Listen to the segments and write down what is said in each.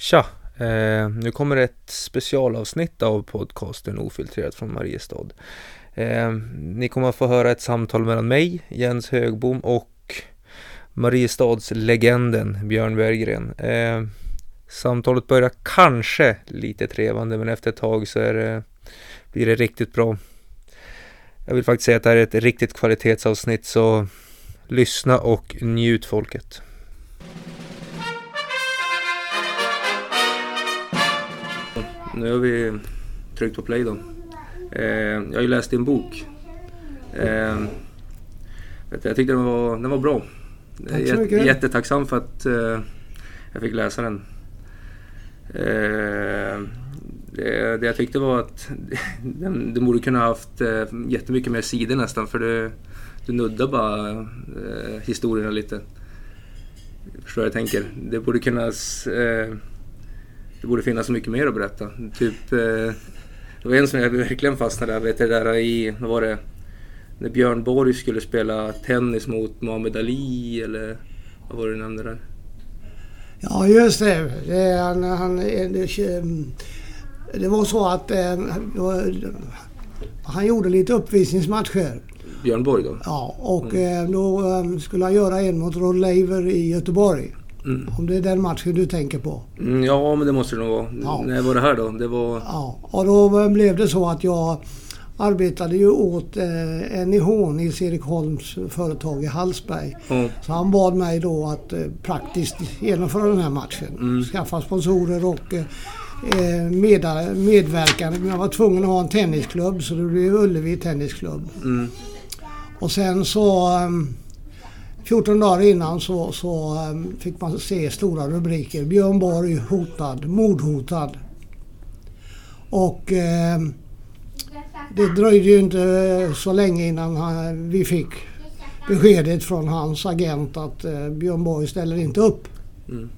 Tja! Eh, nu kommer ett specialavsnitt av podcasten Ofiltrerat från Mariestad. Eh, ni kommer att få höra ett samtal mellan mig, Jens Högbom och Mariestads legenden Björn Berggren. Eh, samtalet börjar kanske lite trevande men efter ett tag så är det, blir det riktigt bra. Jag vill faktiskt säga att det här är ett riktigt kvalitetsavsnitt så lyssna och njut folket. Nu har vi tryckt på play då. Eh, jag har ju läst din bok. Eh, vet du, jag tyckte den var, den var bra. Tack så mycket. Jättetacksam för att eh, jag fick läsa den. Eh, det, det jag tyckte var att den, du borde kunna haft eh, jättemycket mer sidor nästan för du, du nuddar bara eh, historierna lite. Förstår vad jag tänker? Det borde kunna eh, det borde finnas så mycket mer att berätta. Typ, eh, det var en som jag verkligen fastnade där, vet du, där i, vad var det? När Björn Borg skulle spela tennis mot Muhammad Ali eller vad var det du nämnde där? Ja, just det. det, han, han, det, det var så att eh, han gjorde lite uppvisningsmatcher. Björn Borg då? Ja, och eh, då eh, skulle han göra en mot Rod Laver i Göteborg. Mm. Om det är den matchen du tänker på. Mm, ja, men det måste det nog vara. Ja. När var det här då? Det var... Ja, och då blev det så att jag arbetade ju åt eh, NIH, Nils-Erik Holms företag i Hallsberg. Ja, Så han bad mig då att eh, praktiskt genomföra den här matchen. Mm. Skaffa sponsorer och eh, meda, medverkande. Men jag var tvungen att ha en tennisklubb så det blev Ullevi Tennisklubb. mm, Och sen så eh, 14 dagar innan så, så eh, fick man se stora rubriker. Björn Borg hotad, mordhotad. Och eh, det dröjde ju inte så länge innan han, vi fick beskedet från hans agent att eh, Björn Borg ställer inte upp. mm.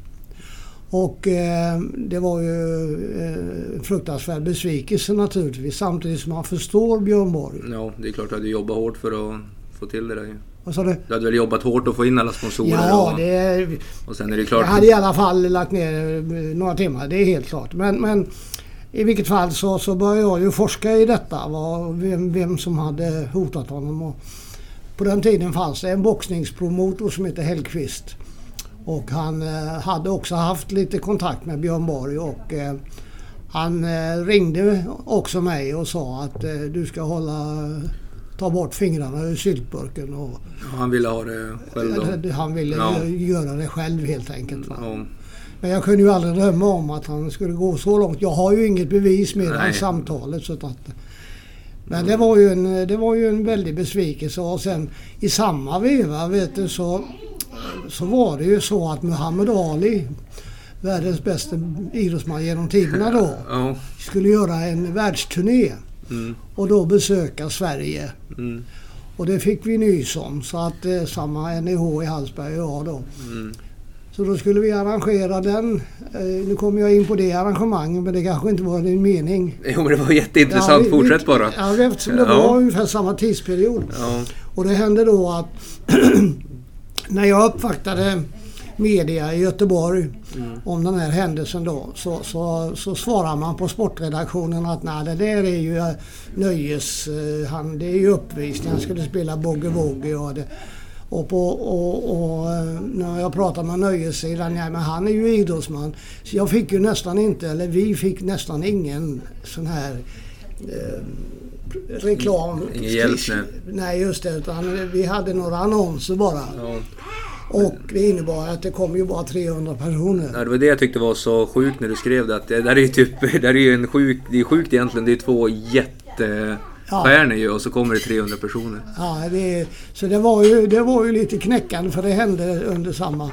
Och eh, det var ju eh, fruktansvärd besvikelse naturligtvis samtidigt som man förstår Björn Borg. ja, det är klart du hade jobbat hårt för att få till det där. Vad sa du? Du hade väl jobbat hårt att få in alla sponsorer Ja, och, det, och sen är det klart... jag hade i alla fall lagt ner eh, några timmar, det är helt klart. Men, men i vilket fall så, så började jag ju forska i detta, vad, vem, vem som hade hotat honom. Och på den tiden fanns det en boxningspromotor som hette Hellqvist. Och han eh, hade också haft lite kontakt med Björn Borg och eh, han eh, ringde också mig och sa att eh, du ska hålla, ta bort fingrarna ur syltburken. Och, Han ville ha det själv då. han ville Ja. gö- göra det själv helt enkelt. Ja, Men jag kunde ju aldrig drömma om att han skulle gå så långt. Jag har ju inget bevis mer än samtalet. Så att, men det var, ju en, det var ju en väldig besvikelse och sen i samma veva vet du, så, så var det ju så att Muhammad Ali, världens bästa idrottsman genom tiderna då, skulle göra en världsturné mm, och då besöka Sverige. mm, Och det fick vi nys om så att eh, samma NIH i Hallsberg och jag då. mm. Så då skulle vi arrangera den. Eh, nu kommer jag in på det arrangemanget men det kanske inte var din mening. Jo, men det var jätteintressant. vi- Fortsätt bara. Ja, eftersom det Ja. var ungefär samma tidsperiod. Ja, Och det hände då att när jag uppvaktade media i Göteborg Mm. om den här händelsen då så, så, så svarar man på sportredaktionen att nej det där är ju eh, nöjes... eh, Han, det är ju uppvisning. Han skulle spela boogie-woogie och det. Och, på, och, och eh, när jag pratar med nöjessidan, ja men han är ju idrottsman. Så jag fick ju nästan inte, eller vi fick nästan ingen sån här eh, reklam. Ingen hjälp, nej. Nej just det, utan vi hade några annonser bara. ja. Och det innebar att det kom ju bara 300 personer. Ja, det var det jag tyckte var så sjukt när du skrev det. Att det där är ju typ, det där är ju en sjuk, det är sjukt egentligen. Det är två jättestjärnor ju och så kommer det 300 personer. Ja, det, så det var, ju, det var ju lite knäckande för det hände under samma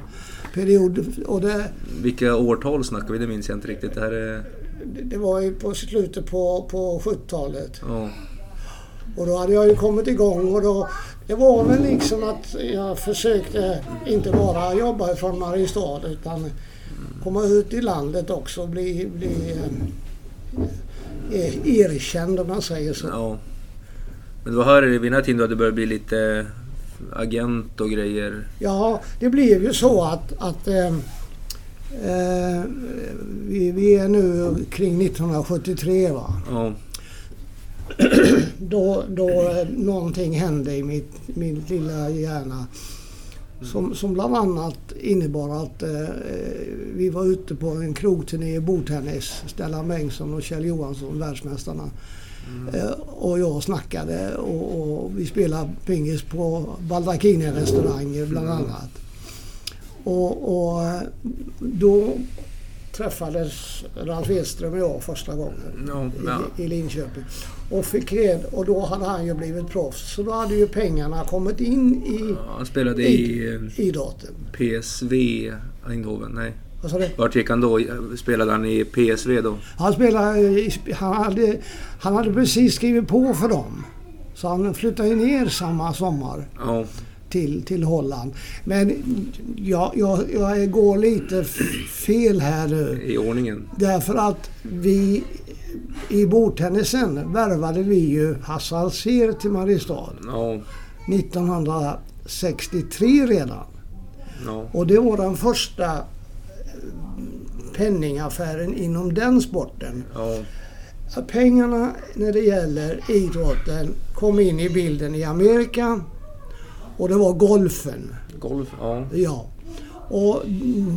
period. Och det, Vilka årtal snackar vi? Det minns jag inte riktigt. Det här är... det var ju på slutet på, på 70-talet. Ja. Och då hade jag ju kommit igång och då, det var väl liksom att jag försökte inte bara jobba från Mariestad utan komma ut i landet också och bli, bli eh, erkänd om man säger så. ja. Men det var här vid den här tiden du hade börjat bli lite agent och grejer. Ja, det blev ju så att, att eh, eh, vi, vi är nu kring 1973 va. Ja. Då, då någonting hände i mitt, min lilla hjärna. Som, som bland annat innebar att eh, vi var ute på en krogturné i bordtennis. Stellan Bengtsson och Kjell Johansson, världsmästarna. Eh, och jag snackade och, och vi spelade pingis på Baldacchini-restauranger bland annat. Och, och då träffades Ralf Edström och jag första gången Ja, ja. i, i Linköping. Och, fick red, och då hade han ju blivit proffs. Så då hade ju pengarna kommit in i Han spelade i eh, idrotten. PSV Eindhoven. Nej. Vad sa du? Vart gick han då? Spelade han i PSV då? Han, spelade, i- han, hade, han hade precis skrivit på för dem. Så han flyttade ner samma sommar Ja. Till, till Holland. Men jag, jag, jag går lite fel här nu. I ordningen. Därför att vi i bordtennisen värvade vi ju Hasse Alsér till Mariestad Ja. 1963 redan. Ja. Och det var den första eh, penningaffären inom den sporten. Ja. Pengarna när det gäller idrotten kom in i bilden i Amerika och det var golfen. Golf. Ja. Ja. Och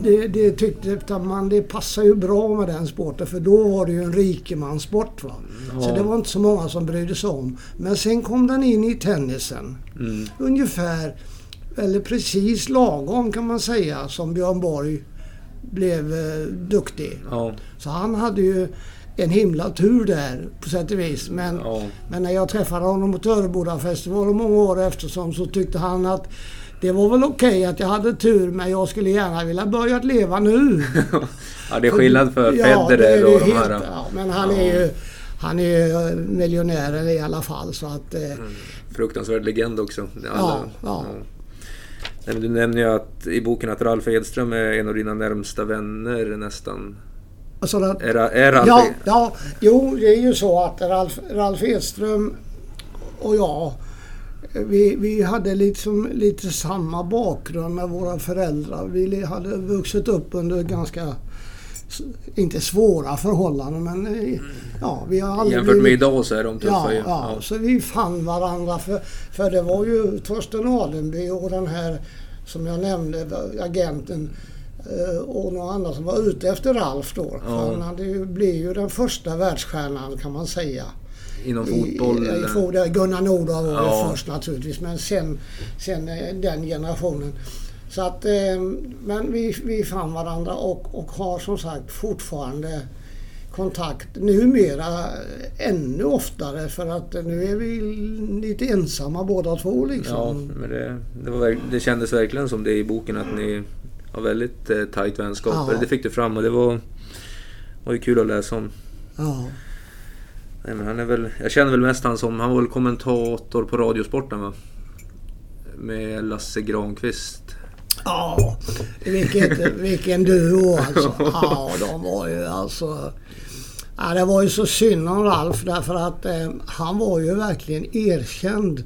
det, det tyckte man det passar ju bra med den sporten för då var det ju en rikemanssport. Va? Så Ja. det var inte så många som brydde sig om. Men sen kom den in i tennisen. Mm. Ungefär, eller precis lagom kan man säga, som Björn Borg blev eh, duktig. Ja. Så han hade ju en himla tur där på sätt och vis. Men, Ja. men när jag träffade honom på Töreboda-festivalen många år eftersom så tyckte han att det var väl okej att jag hade tur men jag skulle gärna vilja börja att leva nu. ja, det är skillnad för Ja, Federer och de helt- här. Ja, men han är ju han är ju miljonär i alla fall så att... Eh, Fruktansvärd legend också. Ja, ja. Men du nämner ju att, i boken att Ralf Edström är en av dina närmsta vänner nästan. Så att, Är, är Ralf Ja, ja, jo det är ju så att Ralf, Ralf Edström och jag vi, vi hade liksom lite samma bakgrund med våra föräldrar. Vi hade vuxit upp under ganska, inte svåra förhållanden men eh, ja, vi har aldrig Jämfört med idag så är de tuffa Ja, ju. ja, så vi fann varandra för, för det var ju Torsten Alenby och den här som jag nämnde, agenten och några andra som var ute efter Ralf då. Ja. Han hade ju, blev ju den första världsstjärnan kan man säga. Inom fotboll. I, i, eller? fotboll. Gunnar Nordahl var Ja. det först naturligtvis men sen, sen eh, den generationen. Så att, eh, men vi, vi fann varandra och, och har som sagt fortfarande kontakt numera ännu oftare för att nu är vi lite ensamma båda två Ja, liksom. men det, det, var, det kändes verkligen som det i boken att ni har väldigt eh, tajt vänskap. Ja. Det fick du fram och det var, var ju kul att läsa om. Ja. Nej, men han är väl, jag känner väl mest han som, han var väl kommentator på Radiosporten va? Med Lasse Granqvist. Ja, vilket, vilken duo alltså. Ja, de var ju alltså... Ja, det var ju så synd om Ralf därför att eh, han var ju verkligen erkänd.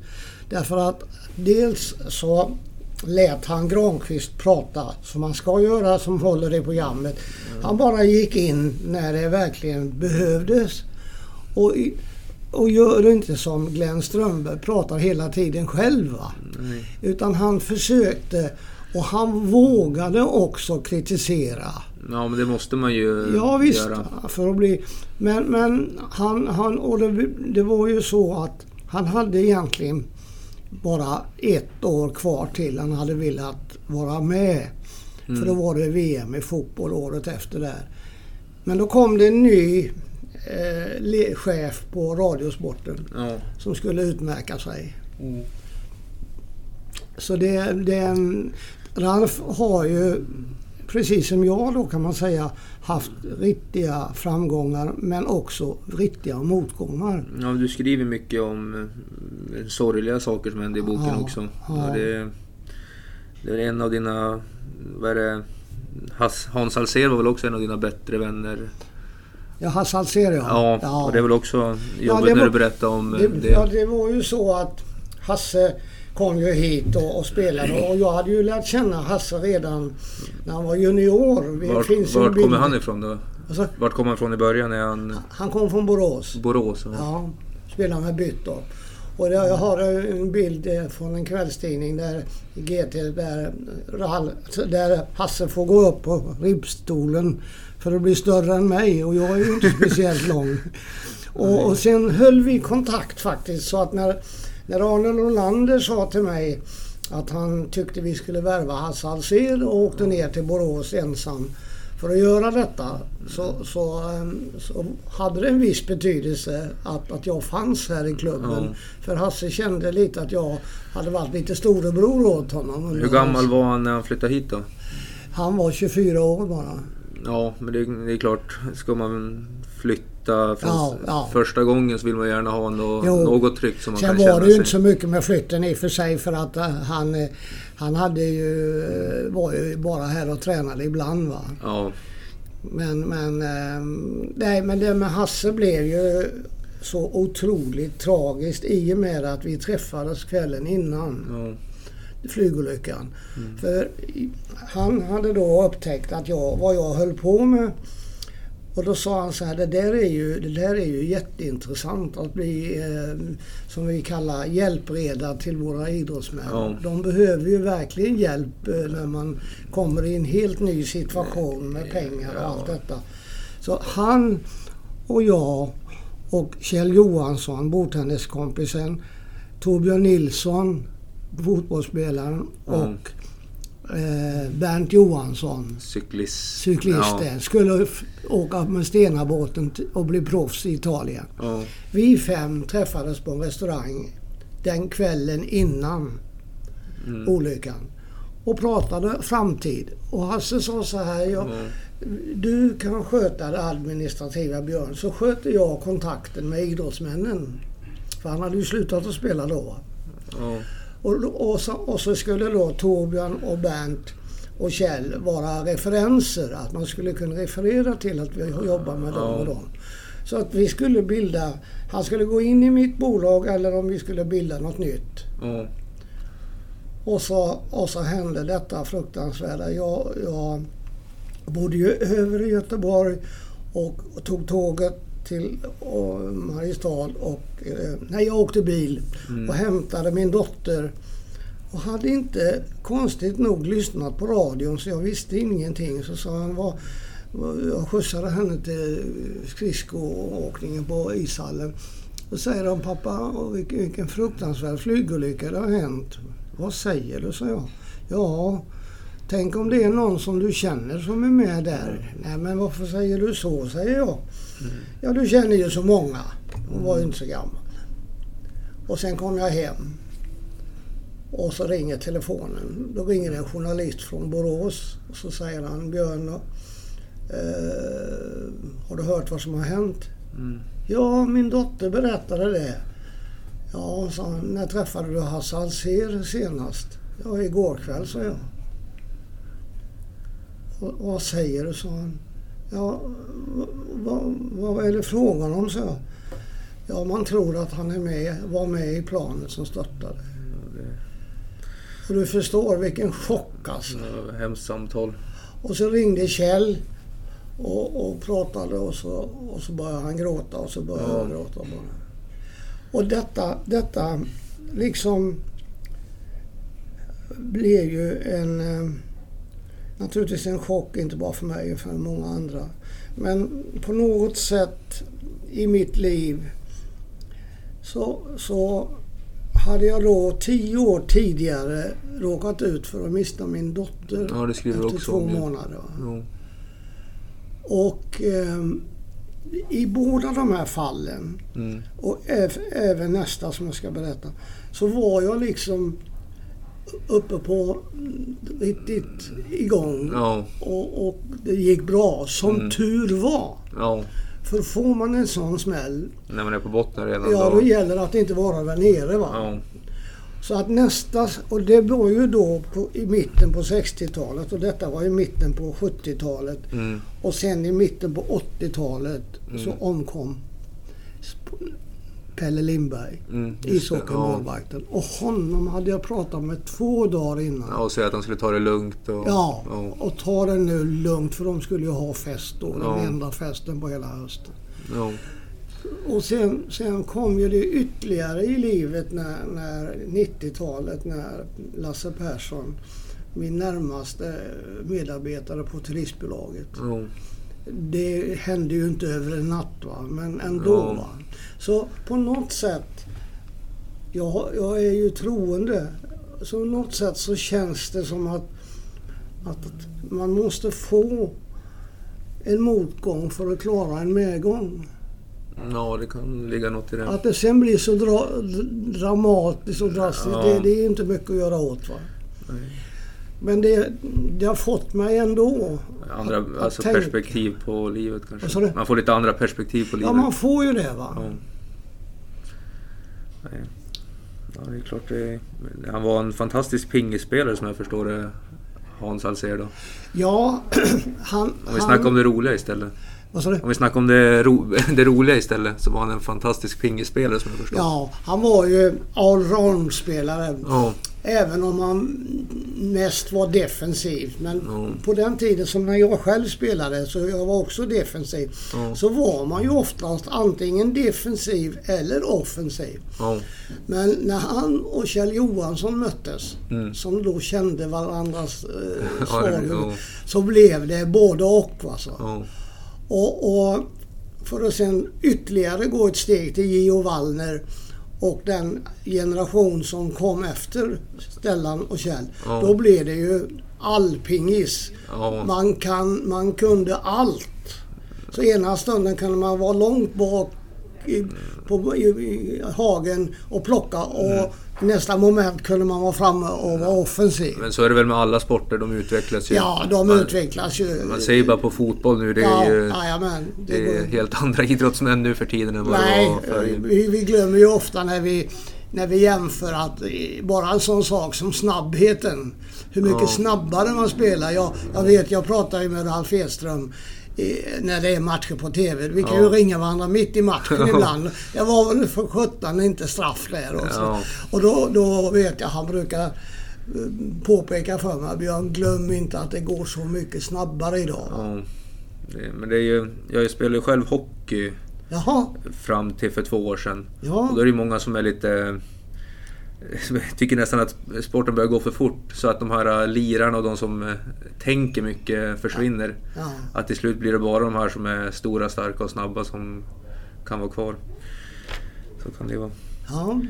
Därför att dels så lät han Granqvist prata som man ska göra som håller det programmet. Han bara gick in när det verkligen behövdes. Och, i- och gör inte som Glenn Strömberg, pratar hela tiden själv. Nej. Utan han försökte och han vågade också kritisera. Ja men det måste man ju Ja visst, göra. för att bli... Men, men han, han och det, det var ju så att han hade egentligen bara ett år kvar till han hade velat vara med. För då var det VM i fotboll året efter där. Men då kom det en ny eh, chef på Radiosporten Ja. som skulle utmärka sig. Mm. Så det, det, Ralf har ju, precis som jag då kan man säga, haft riktiga framgångar men också riktiga motgångar. ja, du skriver mycket om eh, sorgliga saker som hände i boken Ja, också. ja. Och det, det är en av dina, vad är det? Hans, Hans Alsér var väl också en av dina bättre vänner? Ja, Hasse Alsér ja. Ja, och det är väl också Ja, jobbigt när var- du berättar om det, det. ja, det var ju så att Hasse kom ju hit och, och spelade och jag hade ju lärt känna Hasse redan när han var junior. Det Vart, finns vart kommer han ifrån då? Alltså, Vart kom han från i början? Är han han kom från Borås. Borås? Ja, spelade med Byttorp. Och där, jag har en bild eh, från en kvällstidning där GT där, Rall- där Hasse får gå upp på ribbstolen för att bli större än mig och jag är ju inte speciellt lång. Och, och sen höll vi kontakt faktiskt så att när, när Arne Norlander sa till mig att han tyckte vi skulle värva Hasse Alsér och åkte ner till Borås ensam för att göra detta så, så, ehm, så hade det en viss betydelse att, att jag fanns här i klubben. Ja. För Hasse kände lite att jag hade varit lite storebror åt honom. Hur gammal var han när han flyttade hit då? Han var 24 år bara. Ja, men det, det är klart. Ska man flytta från Ja, ja. första gången så vill man gärna ha nå, Jo. något tryggt som man Sen kan var känna det ju sig. inte så mycket med flytten i och för sig för att eh, han, eh, han hade ju, eh, var ju bara här och tränade ibland. Va? Ja, Men, men, ehm, nej, men det med Hasse blev ju så otroligt tragiskt i och med att vi träffades kvällen innan ja, flygolyckan. För i- han hade då upptäckt att jag, vad jag höll på med. Och då sa han så här, det där är ju, det där är ju jätteintressant att bli, eh, som vi kallar, hjälpreda till våra idrottsmän. Ja. De behöver ju verkligen hjälp eh, när man kommer i en helt ny situation med pengar och allt detta. Så han och jag och Kjell Johansson, bordtenniskompisen, Torbjörn Nilsson, fotbollsspelaren och eh, Bernt Johansson, cyklist. cyklisten, skulle f- åka med Stenabåten och bli proffs i Italien. Ja, Vi fem träffades på en restaurang den kvällen innan Mm. olyckan och pratade framtid. Och Hasse sa så här, jag, ja, du kan sköta det administrativa Björn, så sköter jag kontakten med idrottsmännen. För han hade ju slutat att spela då. ja, Och, och, så, och så skulle då Torbjörn och Bernt och Kjell vara referenser. Att man skulle kunna referera till att vi jobbar med dem och dem. Så att vi skulle bilda, han skulle gå in i mitt bolag eller om vi skulle bilda något nytt. ja, Och så, och så hände detta fruktansvärda. Jag, jag bodde ju över i Göteborg och tog tåget till Mariestad och eh, nej, jag åkte bil Mm. och hämtade min dotter. Och hade inte konstigt nog lyssnat på radion så jag visste ingenting. Så sa han, vad- jag skjutsade henne till skridskoåkningen på ishallen. Då säger de, pappa vilken fruktansvärd flygolycka det har hänt. Vad säger du, sa jag. Ja, tänk om det är någon som du känner som är med där. Nej, men varför säger du så, säger jag. Ja, du känner ju så många. Hon var ju inte så gammal. Och sen kom jag hem. Och så ringer telefonen. Då ringer en journalist från Borås. Och så säger han, Björn, eh, har du hört vad som har hänt? mm, Ja, min dotter berättade det. Ja, sa han, när träffade du Hasse Alsér senast? Ja, igår kväll, sa jag. Och, vad säger du, sa han. Ja, vad, vad är det frågan om, jag. Ja, man tror att han är med, var med i planet som störtade. Och du förstår vilken chock alltså. var hemskt samtal. Och så ringde Kjell och, och pratade och så, och så började han gråta och så började Ja. jag gråta bara. Och detta, detta liksom blev ju en eh, naturligtvis en chock, inte bara för mig, för många andra. Men på något sätt i mitt liv så, så hade jag då tio år tidigare råkat ut för att mista min dotter Ja, det skriver efter också två om månader. Jo. Och ehm, i båda de här fallen Mm, och äv- även nästa som jag ska berätta så var jag liksom uppe på mm, riktigt igång ja, och, och det gick bra som Mm. tur var. ja. För får man en sån smäll, När man är på botten redan ja då. då gäller det att inte vara där nere. Va? Ja, Så att nästa, och det var ju då på, i mitten på 60-talet och detta var i mitten på 70-talet. mm, Och sen i mitten på 80-talet så Mm. omkom sp- Pelle Lindberg, Mm, ishockeymålvakten. Och honom hade jag pratat med två dagar innan. Ja, och säga att han skulle ta det lugnt. Och, Ja, ja, och ta det nu lugnt för de skulle ju ha fest då. Den Ja. enda festen på hela hösten. ja, Och sen, sen kom ju det ytterligare i livet när, när 90-talet när Lasse Persson, min närmaste medarbetare på turistbolaget. ja, Det hände ju inte över en natt va, men ändå. Ja. Va? Så på något sätt, jag, jag är ju troende, så på något sätt så känns det som att, att man måste få en motgång för att klara en medgång. ja, det kan ligga något i det. Att det sen blir så dra, dramatiskt och drastiskt, Ja. det, det är inte mycket att göra åt. Va? Nej. Men det, det har fått mig ändå. Andra att- att alltså tänka. perspektiv på livet kanske. Du? Man får lite andra perspektiv på livet. Ja, man får ju det va. Ja. Nej. Ja, det är klart det Han var en fantastisk pingisspelare som jag förstår det. Hans Alcedo. Ja, han... Om vi han snackar om det roliga istället. Vad sa du? Om vi snackar om det, ro, det roliga istället så var han en fantastisk pingisspelare som jag förstår. Ja, han var ju allround-spelare. Ja, Även om han mest var defensiv. Men Ja. på den tiden som när jag själv spelade, så jag var också defensiv, Ja. så var man ju oftast antingen defensiv eller offensiv. ja, Men när han och Kjell Johansson möttes, Mm. som då kände varandras eh, svagheter, så blev det både och. Alltså. Och, och för att sen ytterligare gå ett steg till Gio Wallner och den generation som kom efter Stellan och Kjell. Ja. Då blev det ju allpingis. ja. Man, kan, man kunde allt. Så ena stunden kunde man vara långt bak i, på, i, i hagen och plocka och Mm. Nästa moment kunde man vara framme och vara offensiv. Men så är det väl med alla sporter, de utvecklas ju. Ja, de man, utvecklas ju. Man ser ju bara på fotboll nu, det är ja, ju jajamän, det det är helt andra idrottsmän nu för tiden än vad Nej, det var förr. vi, vi glömmer ju ofta när vi, när vi jämför att eh, bara en sån sak som snabbheten. Hur mycket Ja. snabbare man spelar. Jag, jag vet, jag pratar ju med Ralf Edström när det är matcher på TV. Vi kan Ja. ju ringa varandra mitt i matchen ibland. Jag var väl för sjutton inte straff där. Och, så. Ja. och då, då vet jag, han brukar eh, påpeka för mig, Björn glöm inte att det går så mycket snabbare idag. Ja, det, men det är ju, jag spelar ju själv hockey Jaha, fram till för två år sedan. ja. Och då är det många som är lite... Tycker nästan att sporten börjar gå för fort. Så att de här äh, lirarna och de som äh, tänker mycket försvinner. ja. Att till slut blir det bara de här som är stora, starka och snabba som kan vara kvar. Så kan det vara. ja.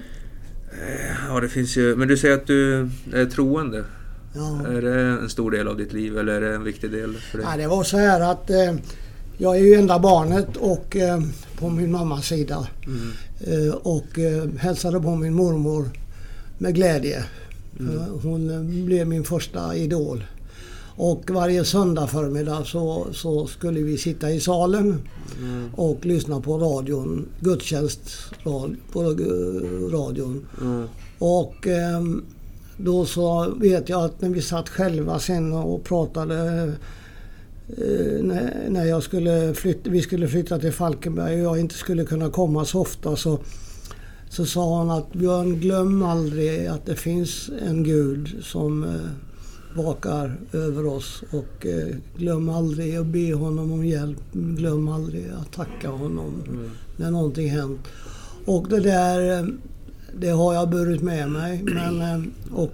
Ja, det finns ju... Men du säger att du är troende. ja. Är det en stor del av ditt liv eller är det en viktig del för dig? Ja, det var så här att eh, jag är ju enda barnet och eh, på min mammas sida. Mm. Eh, och eh, hälsade på min mormor med glädje. Mm. Eh, hon eh, blev min första idol. Och varje söndag förmiddag så, så skulle vi sitta i salen Mm. och lyssna på radion, gudstjänst på eh, radion. Mm. Och ehm, då så vet jag att när vi satt själva sen och pratade när jag skulle flytta, vi skulle flytta till Falkenberg och jag inte skulle kunna komma så ofta så, så sa han att Björn glöm aldrig att det finns en Gud som eh, vakar över oss och eh, glöm aldrig att be honom om hjälp. Glöm aldrig att tacka honom Mm. när någonting hänt. Och det där eh, det har jag burit med mig. Men, och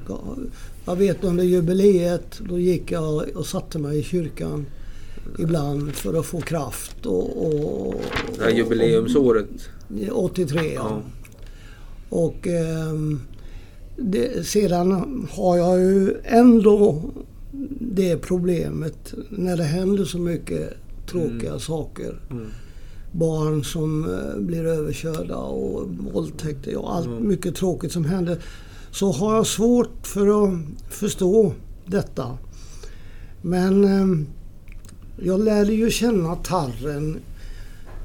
jag vet under jubileet då gick jag och satte mig i kyrkan ibland för att få kraft. Och, och, Det här jubileumsåret. och, 83 ja. Ja. Och ehm, det, sedan har jag ju ändå det problemet när det händer så mycket tråkiga saker. Mm. Barn som eh, blir överkörda och våldtäkter och allt Mm. mycket tråkigt som händer. Så har jag svårt för att förstå detta. Men ehm, jag lärde ju känna Tarren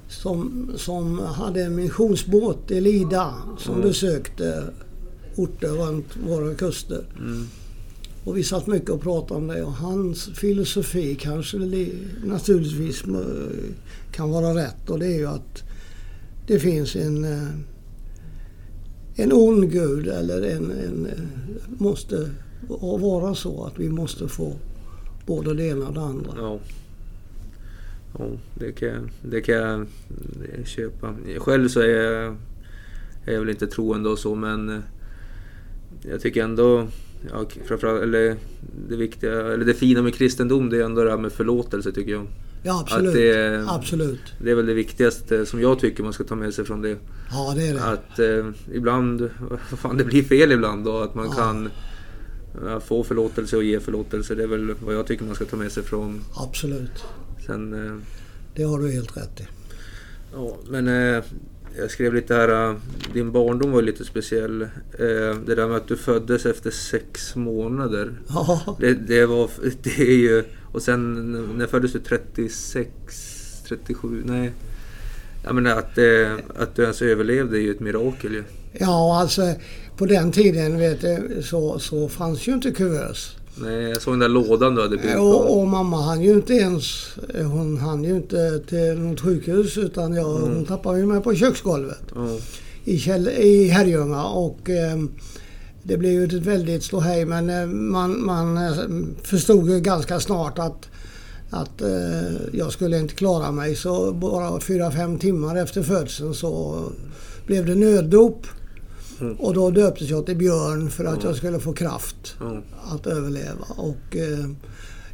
som, som hade en missionsbåt i Lida som Mm. besökte orter runt våra kuster. Mm. Och vi satt mycket och pratade om det och hans filosofi kanske li- naturligtvis eh, kan vara rätt och det är ju att det finns en, eh, en ond gud eller en, en måste vara så att vi måste få både det ena och det andra. Ja. Ja, det kan, jag, det kan jag köpa. Själv så är jag, är jag väl inte troende och så men eh, jag tycker ändå ja, framförallt, eller det viktiga, eller det fina med kristendom det är ändå det här med förlåtelse tycker jag. Ja absolut. Det, absolut. det är väl det viktigaste som jag tycker man ska ta med sig från det. Ja det är det. Att eh, ibland, fan det blir fel ibland och att man ja. kan få förlåtelse och ge förlåtelse. Det är väl vad jag tycker man ska ta med sig från. Absolut. Sen, eh, det har du helt rätt i. Ja, men eh, jag skrev lite här, äh, din barndom var ju lite speciell. Det där med att du föddes efter sex månader. Ja. Det, det, var, det är ju... Och sen när föddes du? 36? 37? Nej. Jag menar att, att du ens överlevde är ju ett mirakel ju. Ja, alltså på den tiden vet du, så, så fanns ju inte kuvös. Nej, jag såg den där lådan du hade byggt. Och, och mamma hann ju inte ens... Hon hann ju inte till något sjukhus utan jag, mm. hon tappade ju mig på köksgolvet. Mm. I, Kjell, I Herrljunga och eh, det blev ju ett väldigt ståhej men eh, man, man eh, förstod ju ganska snart att att eh, jag skulle inte klara mig så bara fyra fem timmar efter födseln så blev det nöddop. Mm. Och då döptes jag till Björn för att mm. jag skulle få kraft mm. att överleva. Och eh,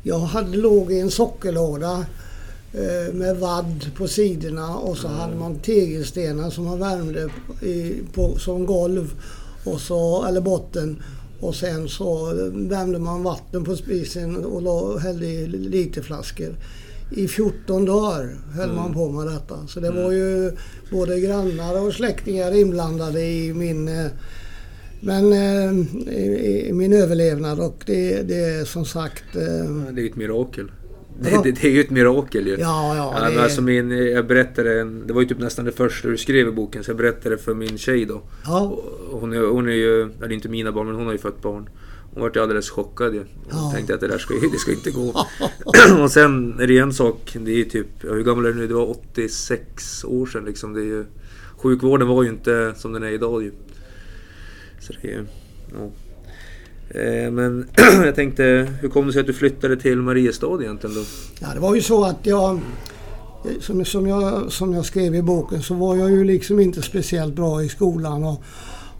jag hade, låg i en sockerlåda eh, med vadd på sidorna och så hade man tegelstenar som man värmde i, på, som golv och så, eller botten. Och sen så värmde man vatten på spisen och då hällde i literflaskor i 14 dagar höll mm. man på med detta. Så det mm. var ju både grannar och släktingar inblandade i min, eh, men, eh, i, i min överlevnad och det, det är som sagt... Eh, det är ett mirakel. Det, det, det, är ju ett mirakel ju. Ja, ja. ja det... alltså min, jag berättade, det var ju typ nästan det första du skrev i boken, så jag berättade för min tjej då. Ja. Hon, är, hon är ju, eller inte mina barn, men hon har ju fött barn. Hon vart ju alldeles chockad ju. Hon ja. tänkte att det där ska, det ska inte gå. och sen är det en sak, det är typ, hur gammal är du nu? Det var 86 år sedan liksom. Det är ju, sjukvården var ju inte som den är idag ju. Så det är ja. Eh, men jag tänkte, hur kom det sig att du flyttade till Mariestad egentligen då? Ja, det var ju så att jag som, som, jag, som jag skrev i boken så var jag ju liksom inte speciellt bra i skolan. Och,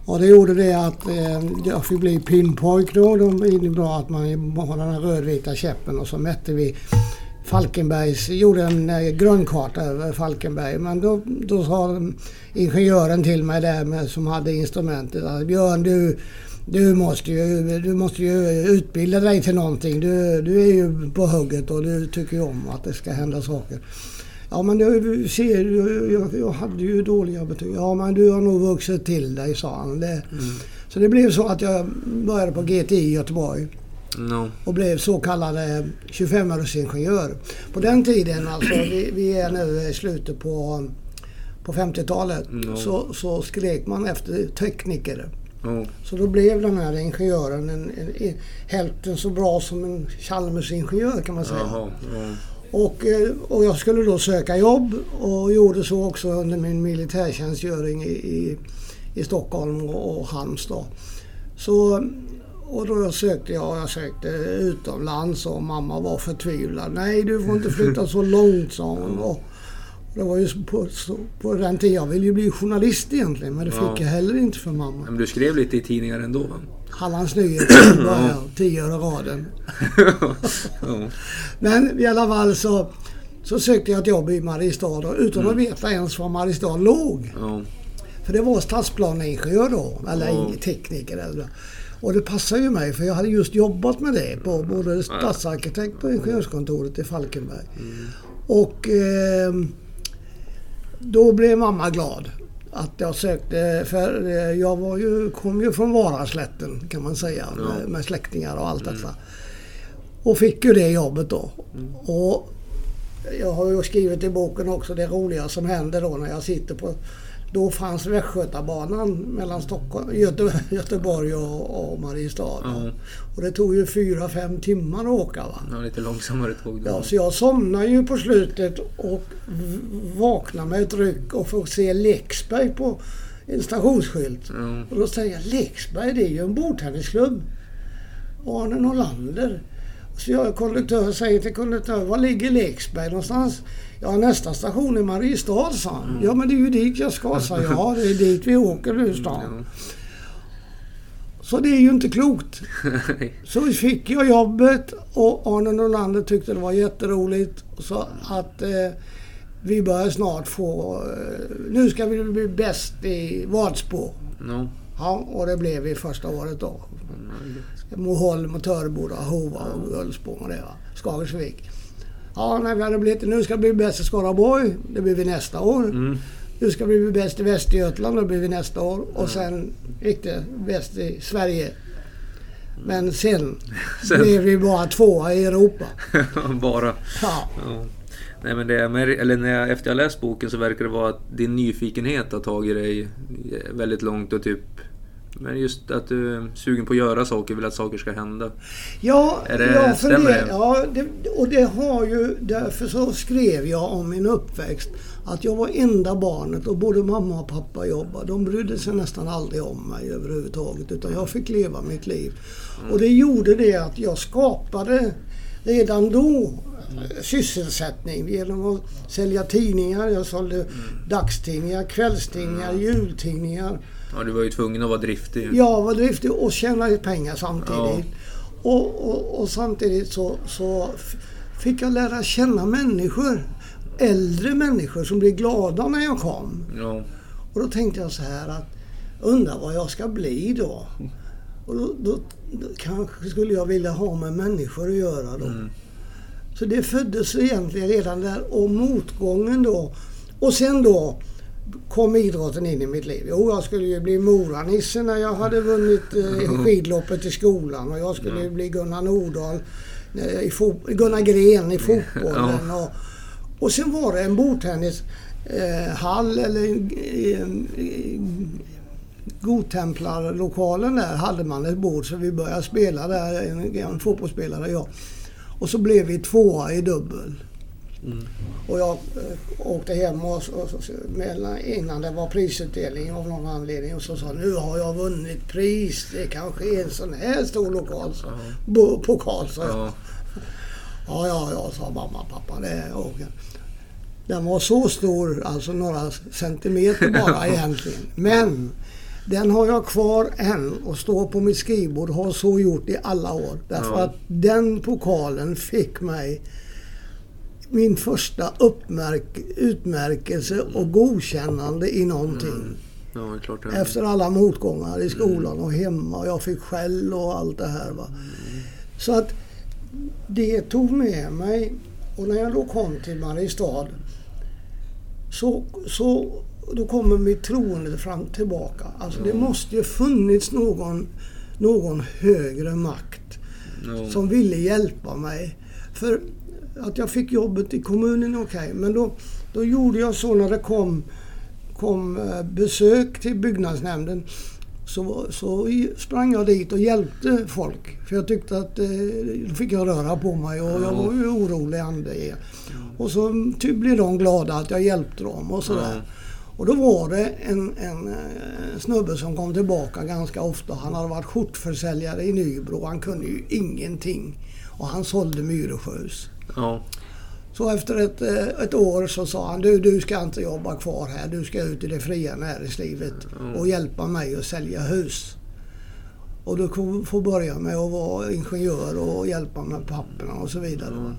och det gjorde det att eh, jag fick bli pinpojk då. Det innebar att man har den här rödvita käppen och så mätte vi Falkenbergs, gjorde en eh, grundkarta över Falkenberg. Men då, då sa ingenjören till mig där med, som hade instrumentet att Björn du, du, måste ju, du måste ju utbilda dig till någonting. Du, du är ju på hugget och du tycker ju om att det ska hända saker. Ja men du ser, jag, jag hade ju dåliga betyg. Ja men du har nog vuxit till dig sa han. Det, mm. Så det blev så att jag började på GTI i Göteborg. No. Och blev så kallad 25-örsingenjör. På den tiden, alltså vi, vi är nu i slutet på, på 50-talet, no. så, så skrek man efter tekniker. Oh. Så då blev den här ingenjören en, en, en, hälften så bra som en Chalmersingenjör kan man säga. Jaha, ja. Och, eh, och jag skulle då söka jobb och gjorde så också under min militärtjänstgöring i, i, i Stockholm och, och Halmstad. Så, och då sökte jag, jag sökte utomlands och mamma var förtvivlad. Nej du får inte flytta så långt sa hon. Och, det var ju på, på den tiden, jag ville ju bli journalist egentligen men det fick ja. jag heller inte för mamma. Men du skrev lite i tidningar ändå va? Hallands Nyheter började, tio öre raden. Men i alla fall så, så sökte jag ett jobb i Mariestad utan mm. att veta ens var Mariestad låg. Ja. För det var stadsplaneingenjör då, eller ja. tekniker. Eller. Och det passade ju mig för jag hade just jobbat med det på både stadsarkitekt och ingenjörskontoret i Falkenberg. Mm. Och eh, då blev mamma glad att jag sökte, för eh, jag var ju, kom ju från Varaslätten kan man säga ja. med, med, släktingar och allt mm. detta. Och fick ju det jobbet då. Mm. Och jag har ju skrivit i boken också det roliga som händer då när jag sitter på då fanns Västgötabanan mellan Stockholm, Göte, Göteborg och, och Mariestad. Mm. Och det tog ju fyra, fem timmar att åka. Va? Ja, lite långsammare tåg Ja, så jag somnade ju på slutet och vaknade med ett ryck och får se Leksberg på en stationsskylt. Ja. Och då säger jag Leksberg, det är ju en bordtennisklubb. Arne Norlander. Så jag konduktör säger till konduktör, var ligger Leksberg någonstans? Ja, nästa station är Mariestad, sa han. Ja, men det är ju dit jag ska, sa jag. Ja, det är dit vi åker nu, stan. Så det är ju inte klokt. Så fick jag jobbet och Arne Norlander tyckte det var jätteroligt. Så att eh, vi börjar snart få... Eh, nu ska vi bli bäst i Vadsbo. No. Ja, och det blev vi första året då. Moholm och Töreboda, Hova och Gullspång och det va. Skagersvik. Ja, när vi hade blivit... Nu ska vi bli bäst i Skaraborg. Det blir vi nästa år. Mm. Nu ska vi bli bäst i Västergötland. Det blir vi nästa år. Och sen gick det bäst i Sverige. Men sen, Sen. blev vi bara tvåa i Europa. Bara. Ja. Ja. Nej men det eller när jag, efter jag läst boken så verkar det vara att din nyfikenhet har tagit dig väldigt långt och typ men just att du är sugen på att göra saker, vill att saker ska hända. Ja, Är det- jag stämmer funder- det? Ja, det, och det har ju... Därför så skrev jag om min uppväxt att jag var enda barnet och både mamma och pappa jobbade. De brydde sig nästan aldrig om mig överhuvudtaget utan jag fick leva mitt liv. Och det gjorde det att jag skapade redan då eh, sysselsättning genom att sälja tidningar. Jag sålde dagstidningar, kvällstidningar, jultidningar. Ja, du var ju tvungen att vara driftig. Jag var driftig och tjänade pengar samtidigt. Och, och, och samtidigt så, så fick jag lära känna människor. Äldre människor som blev glada när jag kom. Ja. Och då tänkte jag så här att undrar vad jag ska bli då. Och då, då, då kanske skulle jag vilja ha med människor att göra då. Så det föddes egentligen redan där och motgången då. Och sen då kom idrotten in i mitt liv. Jo, jag skulle ju bli Moranisse när jag hade vunnit eh, skidloppet i skolan och jag skulle ju bli Gunnar Nordahl, eh, i Gunnar Gren i fotbollen. Och, och sen var det en bordtennishall eh, eller eh, Godtemplarlokalen där hade man ett bord så vi började spela där, en, en fotbollsspelare och jag. Och så blev vi tvåa i dubbel. Och jag eh, åkte hem och, och, och, innan det var prisutdelning av någon anledning och så sa nu har jag vunnit pris. Det kanske är en sån här stor lokal, så, bo, pokal, sa jag. Ja. Ja, ja, ja, sa mamma och pappa. Det åker. Den var så stor, alltså några centimeter bara egentligen. Men den har jag kvar än och står på mitt skrivbord har så gjort i alla år. Därför Ja. att den pokalen fick mig min första utmärkelse och godkännande i någonting. Ja, det är klart det. Efter alla motgångar i skolan och hemma och jag fick skäll och allt det här. Va? Så att det tog med mig och när jag då kom till Mariestad så, så då kommer mitt troende fram tillbaka. Alltså det måste ju funnits någon, någon högre makt Ja. som ville hjälpa mig. För att jag fick jobbet i kommunen, okej. Men då, då gjorde jag så när det kom, kom eh, besök till byggnadsnämnden. Så, så sprang jag dit och hjälpte folk. För jag tyckte att eh, då fick jag röra på mig och jag var ju orolig ande. Och så ty, blev de glada att jag hjälpte dem och sådär. Och då var det en, en, eh, snubbe som kom tillbaka ganska ofta. Han hade varit skjortförsäljare i Nybro. Han kunde ju ingenting. Och han sålde Myresjös. Ja. Så efter ett, eh, ett år så sa han du, du ska inte jobba kvar här. Du ska ut i det fria näringslivet och hjälpa mig att sälja hus. Och du kommer få börja med att vara ingenjör och hjälpa med papperna och så vidare. va.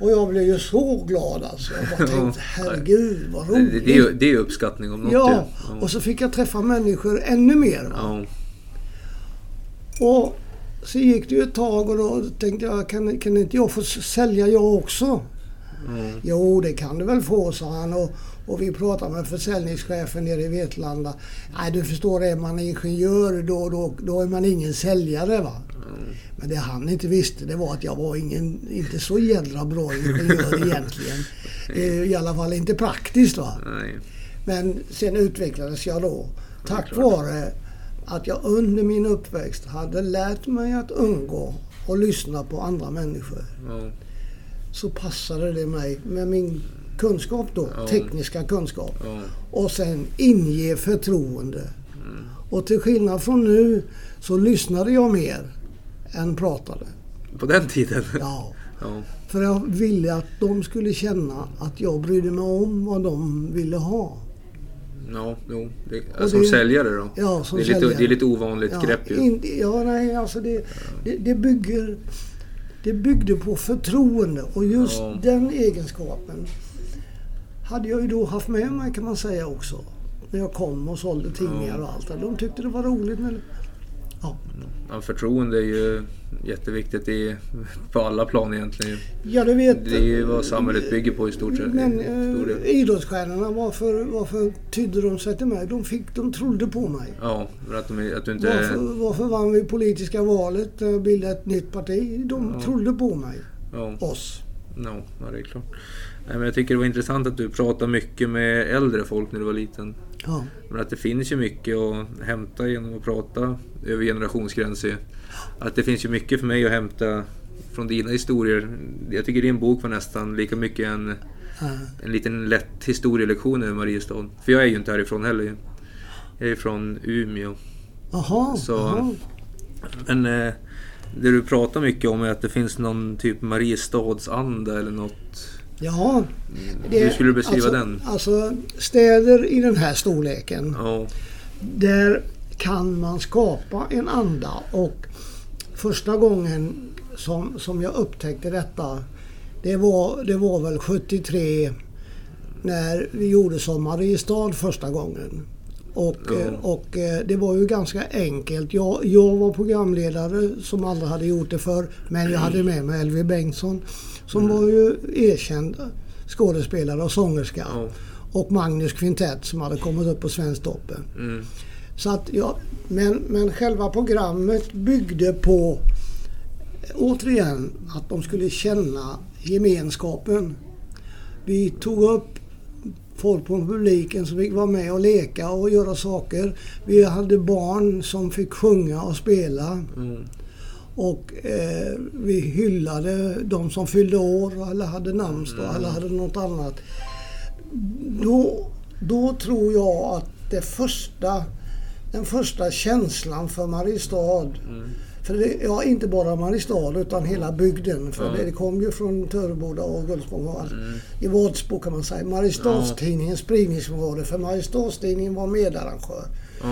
Och jag blev ju så glad alltså. Jag bara tänkte herregud vad Det, roligt. det, är ju- det är uppskattning om något. Ja, och så fick jag träffa människor ännu mer. Ja. Och så gick det ju ett tag och då tänkte jag, kan, kan inte jag få sälja jag också? Ja. Jo, det kan du väl få, sa han. Och, och vi pratade med försäljningschefen nere i Vetlanda. Nej, du förstår, är man ingenjör då, då, då är man ingen säljare. va. Men det han inte visste det var att jag var ingen, inte så jädra bra ingenjör egentligen. I alla fall inte praktiskt. va. Nej. Men sen utvecklades jag då. Tack vare att jag under min uppväxt hade lärt mig att umgå och lyssna på andra människor. Ja. Så passade det mig med min kunskap då, Ja. tekniska kunskap. Ja. Och sen inge förtroende. Mm. Och till skillnad från nu så lyssnade jag mer än pratade. På den tiden? Ja. Ja. För jag ville att de skulle känna att jag brydde mig om vad de ville ha. Ja, jo. Det, som det- säljare då? Ja, som det, är lite, säljare. det är lite ovanligt Ja, grepp ju. in, ja nej, alltså det, det, det bygger... Det byggde på förtroende och just Ja. den egenskapen hade jag ju då haft med mig kan man säga också. När jag kom och sålde tidningar och allt. De tyckte det var roligt med... Ja, Ja, förtroende är ju jätteviktigt i, på alla plan egentligen. ja du vet... Det är ju vad samhället bygger på i stort sett. Men eh, idrottsstjärnorna, varför, varför tydde de sig till mig? De, fick, de trodde på mig. Ja, för att, de, att du inte... Varför, varför vann vi politiska valet och bildade ett nytt parti? De Ja. trodde på mig. Ja, Oss. no, ja, det är klart. Nej, men jag tycker det var intressant att du pratade mycket med äldre folk när du var liten. Ja. Men att det finns ju mycket att hämta genom att prata över generationsgränser. Att det finns ju mycket för mig att hämta från dina historier. Jag tycker din bok var nästan lika mycket en, en liten lätt historielektion över Mariestad. För jag är ju inte härifrån heller. Jag är från Umeå. Jaha. Så- jaha. Men eh, det du pratar mycket om är att det finns någon typ Mariestadsanda eller något. Ja. Hur skulle du beskriva alltså, den? Alltså städer i den här storleken. Ja, Där kan man skapa en anda och första gången som, som jag upptäckte detta det var, det var väl 73 när vi gjorde som Mariestad första gången. Och, Ja. och eh, det var ju ganska enkelt. Jag, jag var programledare som aldrig hade gjort det förr. Men jag hade med mig Elvie Bengtsson som Mm. var ju erkänd skådespelare och sångerska. ja. Och Magnus Kvintett som hade kommit upp på Svensktoppen. Mm, Så att, ja, men, men själva programmet byggde på återigen att de skulle känna gemenskapen. Vi tog upp folk på publiken som fick vara med och leka och göra saker. Vi hade barn som fick sjunga och spela. mm, Och eh, vi hyllade de som fyllde år eller hade namnsdag eller hade något annat. Då, då tror jag att det första, den första känslan för Mariestad mm. för det, ja, inte bara Mariestad utan hela bygden. För Ja. det, kom ju från Töreboda och Gullspång och allt. Mm. I Vadsbo kan man säga. Mariestadstidningens spridningsområde. För Mariestadstidningen var medarrangör. På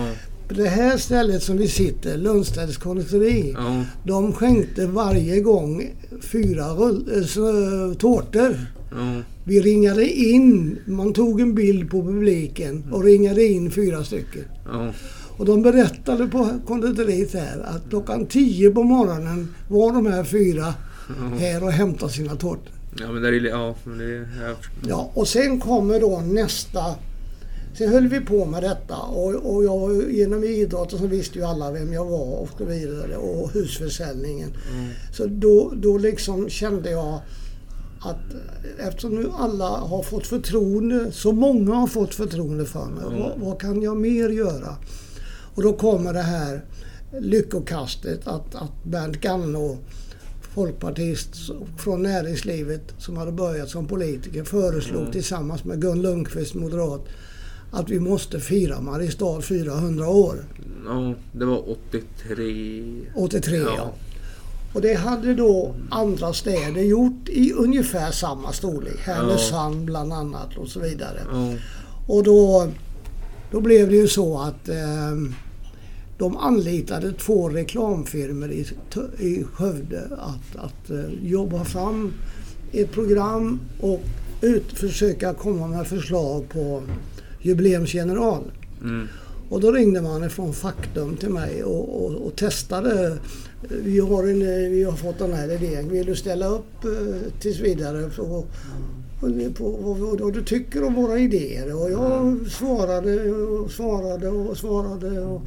det här stället som vi sitter, Lundstedts konditori. ja, De skänkte varje gång fyra rull, äh, tårtor. ja, Vi ringade in, man tog en bild på publiken och ringade in fyra stycken. ja, Och de berättade på konditoriet här att klockan 10 på morgonen var de här fyra här och hämtade sina tårtor. ja, men det är, ja, men det är, ja, Ja, och sen kommer då nästa. Sen höll vi på med detta och, och jag, genom idrotten så visste ju alla vem jag var och så vidare och husförsäljningen. mm, Så då, då liksom kände jag att eftersom nu alla har fått förtroende, så många har fått förtroende för mig, Mm. vad, vad kan jag mer göra? Och då kommer det här lyckokastet att, att Bernt Gannå, folkpartist från näringslivet som hade börjat som politiker, föreslog Mm. tillsammans med Gun Lundqvist, moderat, att vi måste fira Mariestad 400 år. ja, det var 83. 83 ja. Ja. Och det hade då andra städer gjort i ungefär samma storlek. Härnösand bland annat och så vidare. Ja, Och då, då blev det ju så att eh, de anlitade två reklamfirmor i, i Skövde att, att eh, jobba fram ett program och ut, försöka komma med förslag på jubileumsgeneral. mm, Och då ringde man ifrån Faktum till mig och, och, och testade. Vi har, en, vi har fått den här idén. Vill du ställa upp eh, tills vidare på, på, vad, du tycker om våra idéer? Och jag svarade och svarade och svarade. Och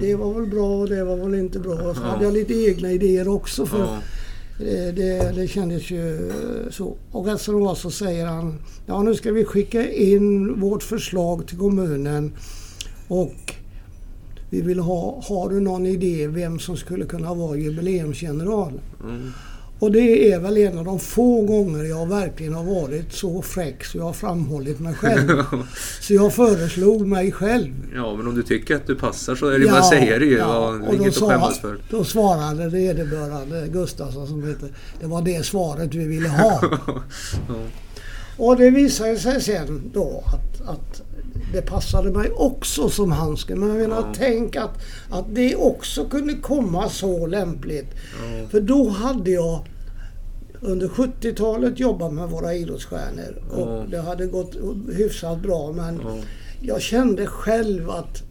det var väl bra och det var väl inte bra. Och så hade jag lite egna idéer också. För det, det, det kändes ju eh, så. Och efter det var så säger han, ja nu ska vi skicka in vårt förslag till kommunen och vi vill ha, har du någon idé vem som skulle kunna vara jubileumsgeneral? mm, och det är väl en av de få gånger jag verkligen har varit så fräck så jag har framhållit mig själv. så jag föreslog mig själv. Ja, men om du tycker att du passar så är det ja, bara att säga det ju. Ja, och inget att skämmas för. Då svarade vederbörande Gustafsson som heter Det var det svaret vi ville ha. ja. Och det visade sig sen då att, att det passade mig också som handsken. Men jag menar, ja. tänk att, att det också kunde komma så lämpligt. Ja. För då hade jag under 70-talet jobbat med våra idrottsstjärnor och ja. det hade gått hyfsat bra men jag kände själv att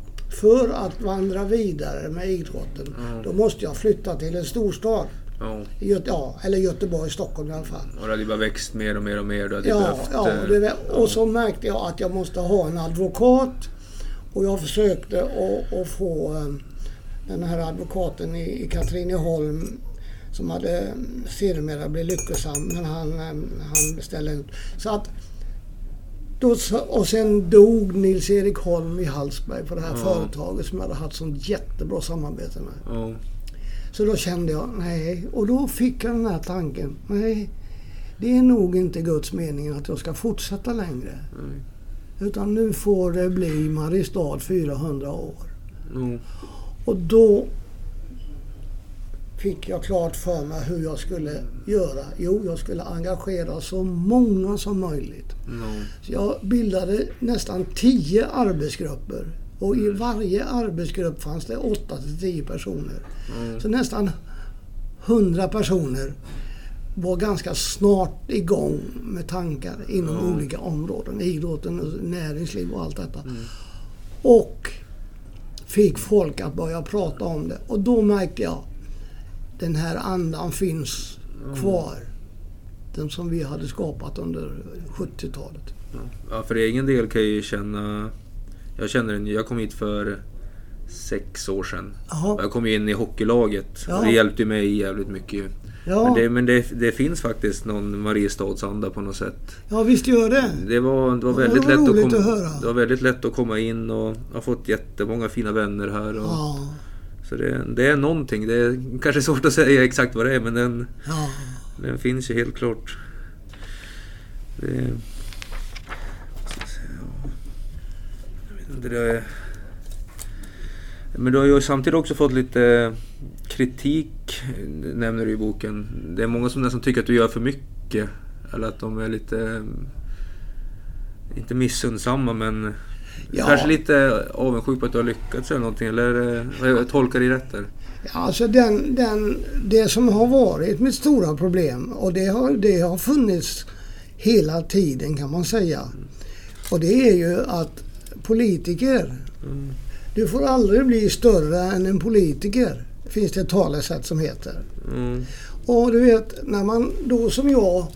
för att vandra vidare med idrotten då måste jag flytta till en storstad. Ja. Göte, ja, eller Göteborg, Stockholm i alla fall. Och det hade bara växt mer och mer och mer. Du hade ja, behövt, ja, eh, det, och så märkte jag att jag måste ha en advokat. Och jag försökte att få eh, den här advokaten i, i Katrineholm som hade sedermera blivit lyckosam, men han, eh, han beställde ut. Så att, då, och sen dog Nils-Erik Holm i Hallsberg på det här ja. företaget som jag hade haft sånt jättebra samarbete med. Ja. Så då kände jag, nej. Och då fick jag den här tanken, nej. Det är nog inte Guds mening att jag ska fortsätta längre. Mm. Utan nu får det bli Mariestad 400 år. Mm. Och då fick jag klart för mig hur jag skulle göra. Jo, jag skulle engagera så många som möjligt. Mm. Så jag bildade nästan tio arbetsgrupper och i varje arbetsgrupp fanns det 8 till 10 personer. Mm. Så nästan 100 personer var ganska snart igång med tankar inom mm. olika områden. Idrotten, näringsliv och allt detta. Mm. Och fick folk att börja prata om det. Och då märkte jag den här andan finns kvar. Den som vi hade skapat under 70-talet. Ja, för egen del kan jag ju känna jag känner den Jag kom hit för sex år sedan. Aha. Jag kom in i hockeylaget ja. och det hjälpte mig jävligt mycket. Ja. Men, det, men det, det, finns faktiskt någon Mariestadsanda på något sätt. Ja visst gör det. Det var, det var väldigt det var lätt att, komma, att Det var väldigt lätt att komma in och jag har fått jättemånga fina vänner här. Och, ja. Så det, det, är någonting. Det är kanske svårt att säga exakt vad det är men den, ja. den finns ju helt klart. Det, det, men du har ju samtidigt också fått lite kritik, nämner du i boken. Det är många som nästan tycker att du gör för mycket. Eller att de är lite, inte missundsamma men ja. kanske lite avundsjuka på att du har lyckats eller någonting. Eller jag tolkar det rätt där? Ja, alltså den, den, det som har varit mitt stora problem och det har, det har funnits hela tiden kan man säga. Och det är ju att politiker. Mm. Du får aldrig bli större än en politiker. Finns det ett talesätt som heter. Mm. Och du vet, när man då som jag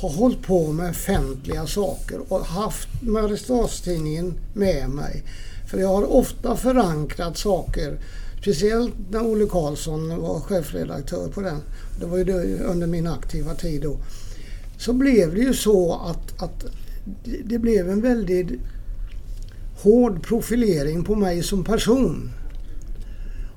har hållit på med offentliga saker och haft Mariestadstidningen med mig. För jag har ofta förankrat saker. Speciellt när Olle Karlsson var chefredaktör på den. Det var ju under min aktiva tid då. Så blev det ju så att, att det blev en väldigt hård profilering på mig som person.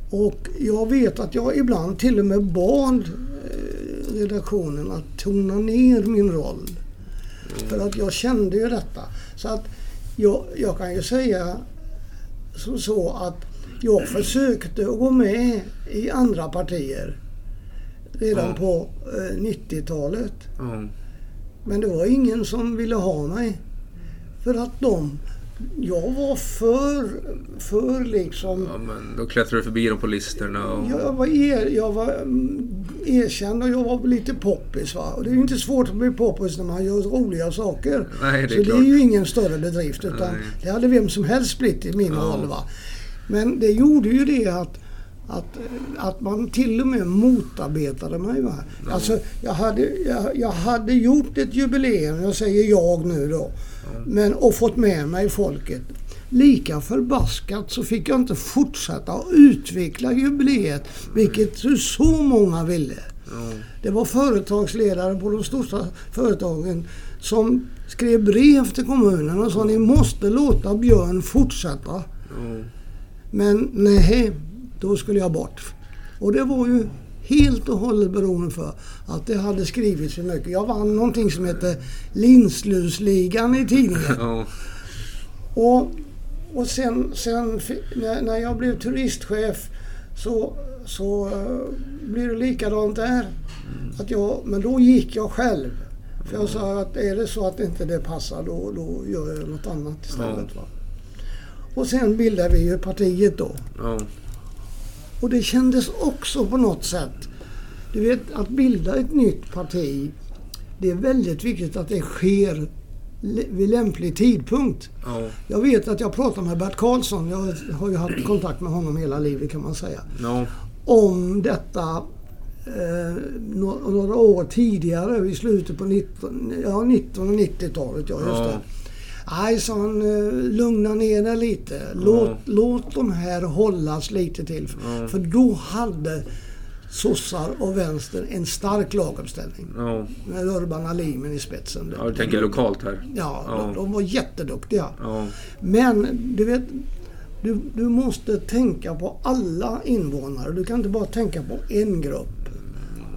Och jag vet att jag ibland till och med bad eh, redaktionen att tona ner min roll. Mm. För att jag kände ju detta. Så att jag, jag kan ju säga som så att jag försökte att gå med i andra partier redan mm. på eh, 90-talet. Mm. Men det var ingen som ville ha mig. För att de jag var för, för liksom... Ja, men då klättrade du förbi dem på listorna och... Jag var, er, jag var mm, erkänd och jag var lite poppis. Va? Och det är ju inte svårt att bli poppis när man gör roliga saker. Nej, det är Så klart. det är ju ingen större bedrift. Utan det hade vem som helst blivit i min ja. Va? Men det gjorde ju det att att, att man till och med motarbetade mig. Va? Ja. Alltså, jag, hade, jag, jag hade gjort ett jubileum, jag säger jag nu då. Men, och fått med mig folket. Lika förbaskat så fick jag inte fortsätta att utveckla jubileet, vilket så många ville. Det var företagsledare på de största företagen som skrev brev till kommunen och sa ni måste låta Björn fortsätta. Men nej, då skulle jag bort. Och det var ju helt och hållet beroende för att det hade skrivits för mycket. Jag vann någonting som heter Linslusligan i tidningen. Och, och sen, sen när, när jag blev turistchef så, så uh, blev det likadant där. Att jag, men då gick jag själv. För jag sa att är det så att inte det passar då, då gör jag något annat istället. Va? Och sen bildade vi ju partiet då. Ja. Och det kändes också på något sätt. Du vet att bilda ett nytt parti. Det är väldigt viktigt att det sker vid lämplig tidpunkt. Ja. Jag vet att jag pratade med Bert Karlsson, jag har ju haft kontakt med honom hela livet kan man säga. Ja. Om detta eh, några år tidigare, i slutet på 19, ja, 1990-talet. Ja, just Ja. det. Nej, sa han, eh, lugna ner dig lite. Låt, Ja. låt de här hållas lite till. Ja. För då hade sossar och vänster en stark laguppställning. Ja. Med Urban Alimen i spetsen. ja, du tänker lokalt här. Ja, Ja. De, de var jätteduktiga. Ja. Men du vet, du, du måste tänka på alla invånare. Du kan inte bara tänka på en grupp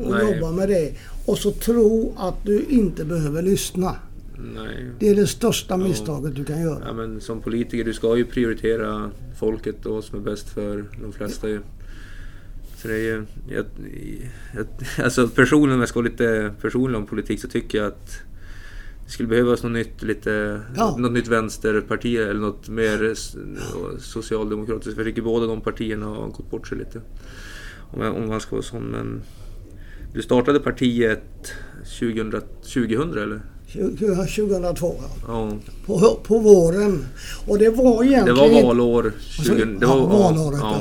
och Nej. jobba med det. Och så tro att du inte behöver lyssna. Nej. Det är det största misstaget du kan göra. Ja, men som politiker, du ska ju prioritera folket och som är bäst för de flesta ju. Så det är ju... Jag, jag, alltså personligen, om jag ska vara lite personlig om politik, så tycker jag att det skulle behövas något nytt, lite, Ja. något nytt vänsterparti eller något mer socialdemokratiskt. För jag tycker båda de partierna har gått bort sig lite. Om, jag, om man ska vara sån. Men du startade partiet 2000, 2000 eller? 2002, ja. På, på våren. Och det var Det egentligen... var inte- valår 2000. Det var, ja, valåret. ja.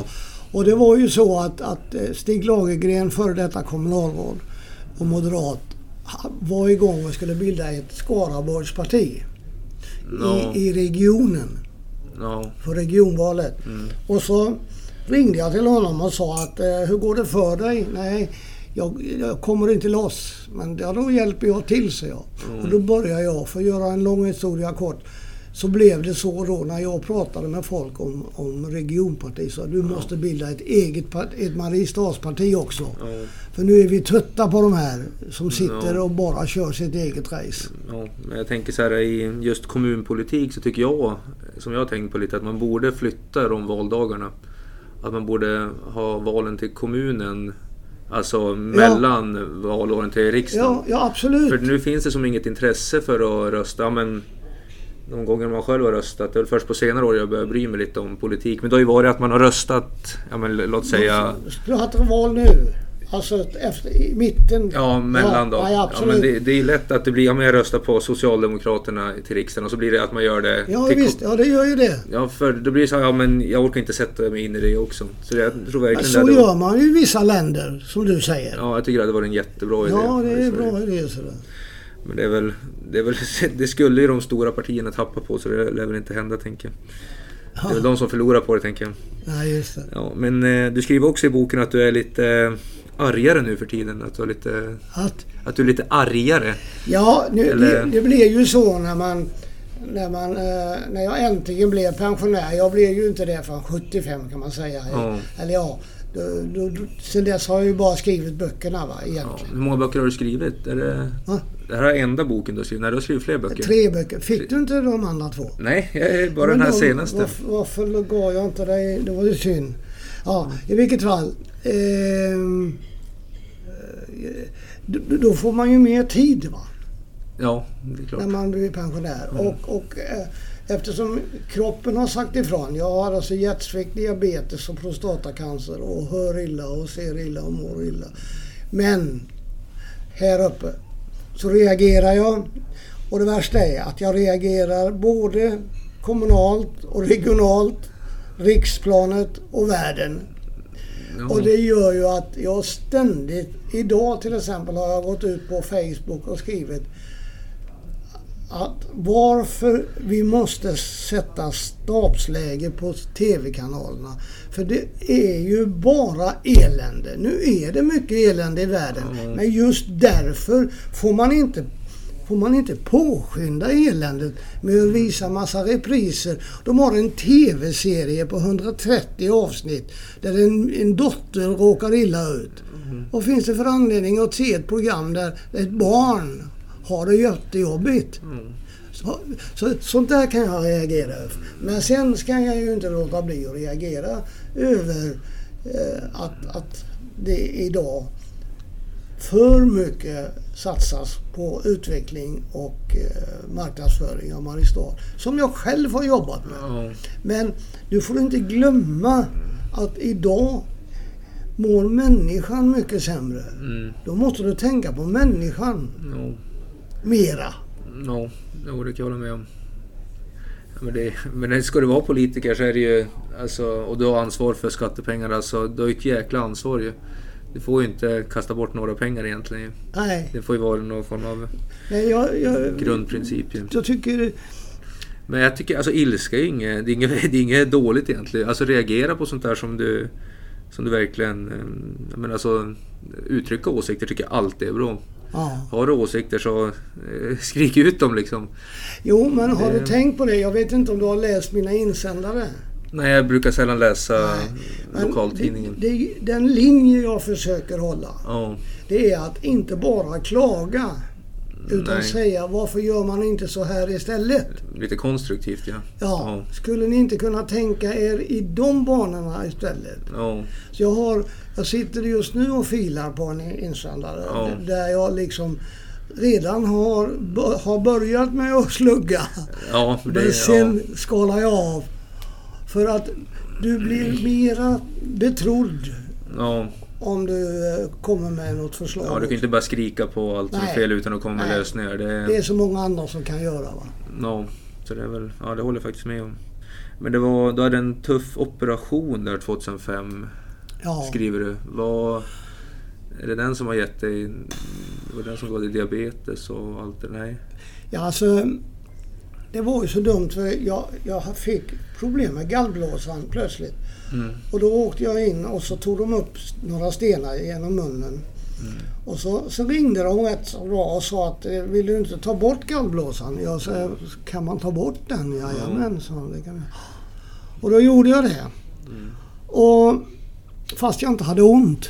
Och det var ju så att, att eh, Stig Lagergren, före detta kommunalråd och moderat, var igång och skulle bilda ett Skaraborgsparti Ja. i, i regionen Ja. för regionvalet. Mm. Och så ringde jag till honom och sa att eh, hur går det för dig? Nej, jag, jag kommer inte loss. Men ja, då hjälper jag till, så jag. Mm. Och då började jag, för att göra en lång historia kort, så blev det så då när jag pratade med folk om, om regionparti så du måste bilda ett eget ett Mariestadsparti också. Ja. För nu är vi trötta på de här som sitter Ja. och bara kör sitt eget race. Ja, men jag tänker så här i just kommunpolitik så tycker jag, som jag har tänkt på lite, att man borde flytta de valdagarna. Att man borde ha valen till kommunen, alltså mellan valåren till riksdagen. Ja, ja absolut. För nu finns det som inget intresse för att rösta. Ja, men de gånger man själv har röstat, det är väl först på senare år jag börjar bry mig lite om politik. Men det har ju varit att man har röstat, ja men låt säga Du har haft val nu. Alltså efter, i mitten. Ja, mellan. Ja, ja, Ja, absolut. men det, det är lätt att det blir, om jag röstar på Socialdemokraterna till riksdagen och så blir det att man gör det Ja, till visst. Ja, det gör ju det. Ja, för då blir det så här, ja men jag orkar inte sätta mig in i det också. Så jag tror verkligen så det hade gör man ju i vissa länder, som du säger. Ja, jag tycker det hade varit en jättebra idé. Ja, det är Sverige. bra idé. Sådär. Men det är väl, det är väl, det skulle ju de stora partierna tappa på så det lär väl inte hända tänker jag. Det är väl de som förlorar på det tänker jag. Nej, just det. Ja, men eh, du skriver också i boken att du är lite eh, argare nu för tiden. Att du är lite, Att, att du är lite argare. ja, nu, det, det blir ju så när man... När, man, eh, när jag äntligen blev pensionär. Jag blev ju inte det förrän 75 kan man säga. Ja. Eller ja, då, då, då, sen dess har jag ju bara skrivit böckerna va, Ja, egentligen. hur många böcker har du skrivit? Är det, Va? det här är enda boken du har skrivit? Nej, du har skrivit fler böcker. Tre böcker. Fick du inte de andra två? Nej, jag är bara den Men här de- senaste. Varför, varför gav jag inte dig? Det var ju synd. Ja, i vilket fall. ehm, eh, då, då får man ju mer tid va? Ja, det är klart. när man blir pensionär. Mm. Och, och eh, eftersom kroppen har sagt ifrån. Jag har alltså hjärtsvikt, diabetes och prostatacancer och hör illa och ser illa och mår illa. Men här uppe så reagerar jag. Och det värsta är att jag reagerar både kommunalt och regionalt, riksplanet och världen. Ja. Och det gör ju att jag ständigt, idag till exempel har jag gått ut på Facebook och skrivit att varför vi måste sätta stabsläge på TV-kanalerna. För det är ju bara elände. Nu är det mycket elände i världen. Mm. Men just därför får man inte får man inte påskynda eländet med att visa massa repriser. De har en TV-serie på 130 avsnitt där en, en dotter råkar illa ut. Vad finns det för anledning att se ett program där ett barn har det jättejobbigt? Så, så, sånt där kan jag reagera över. Men sen kan jag ju inte låta bli att reagera över eh, att, att det idag för mycket satsas på utveckling och eh, marknadsföring av Mariestad. Som jag själv har jobbat med. Ja. Men du får inte glömma att idag mår människan mycket sämre. Mm. Då måste du tänka på människan No. mera. No. Jo, det kan jag hålla med om. Ja, Men, det, men ska du vara politiker så är det ju, alltså, och du har ansvar för skattepengar, alltså, du har ju ett jäkla ansvar ju. Du får ju inte kasta bort några pengar egentligen. Nej, Det får ju vara någon form av men jag, jag, grundprincip jag tycker... Men jag tycker, alltså ilska är inget, det är inget, det är inget dåligt egentligen. Alltså reagera på sånt där som du, som du verkligen, eh, menar alltså, uttrycka åsikter tycker jag alltid är bra. Ja. Har du åsikter så eh, skrik ut dem liksom. Jo, men har du tänkt på det? Jag vet inte om du har läst mina insändare. Nej, jag brukar sällan läsa lokaltidningen. Det, det, den linje jag försöker hålla, Ja, det är att inte bara klaga. Utan Nej. säga varför gör man inte så här istället? lite konstruktivt ja. Ja, skulle ni inte kunna tänka er i de banorna istället? Ja, Så jag, har, jag sitter just nu och filar på en insändare Ja. där jag liksom redan har, har börjat med att slugga. ja, det, Men ja. sen skalar jag av. För att du blir mera betrodd ja. om du eh, kommer med något förslag. ja, du kan inte bara skrika på allt som är fel utan att komma med Nej. lösningar. Det, Det är så många andra som kan göra. Va? Ja, så det är väl, ja det håller jag faktiskt med om. Men det var, du hade en tuff operation där 2005, Ja. skriver du. Vad, är det den som har gett dig, var det den som gav dig diabetes och allt det? Nej? ja, alltså. Det var ju så dumt för jag, jag fick problem med gallblåsan plötsligt. Mm. Och då åkte jag in och så tog de upp några stenar genom munnen. Och så, så ringde de rätt så bra och sa att eh, vill du inte ta bort gallblåsan? Jag sa, kan man ta bort den? Jajamän, sa de. Det kan jag. Och då gjorde jag det. Och fast jag inte hade ont.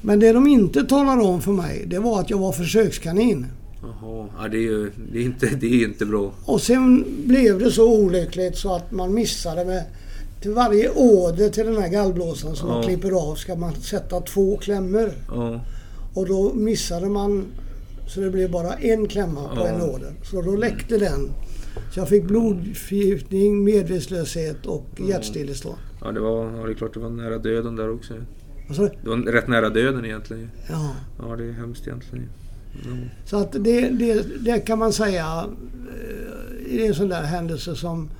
Men det de inte talade om för mig, det var att jag var försökskanin. Jaha. Ja, det är ju det är inte, det är inte bra. Och sen blev det så olyckligt så att man missade med till varje åder till den här gallblåsan som man Ja. klipper av ska man sätta två klämmor. Ja, Och då missade man så det blev bara en klämma på Ja. en åder. Så då läckte den. Så jag fick blodförgiftning, medvetslöshet och hjärtstillestånd. ja, det var, ja, det är klart det var nära döden där också. Det var rätt nära döden egentligen. ja. Ja, det är hemskt egentligen. Ja. Så att det, det, det kan man säga eh, är en sån där händelse som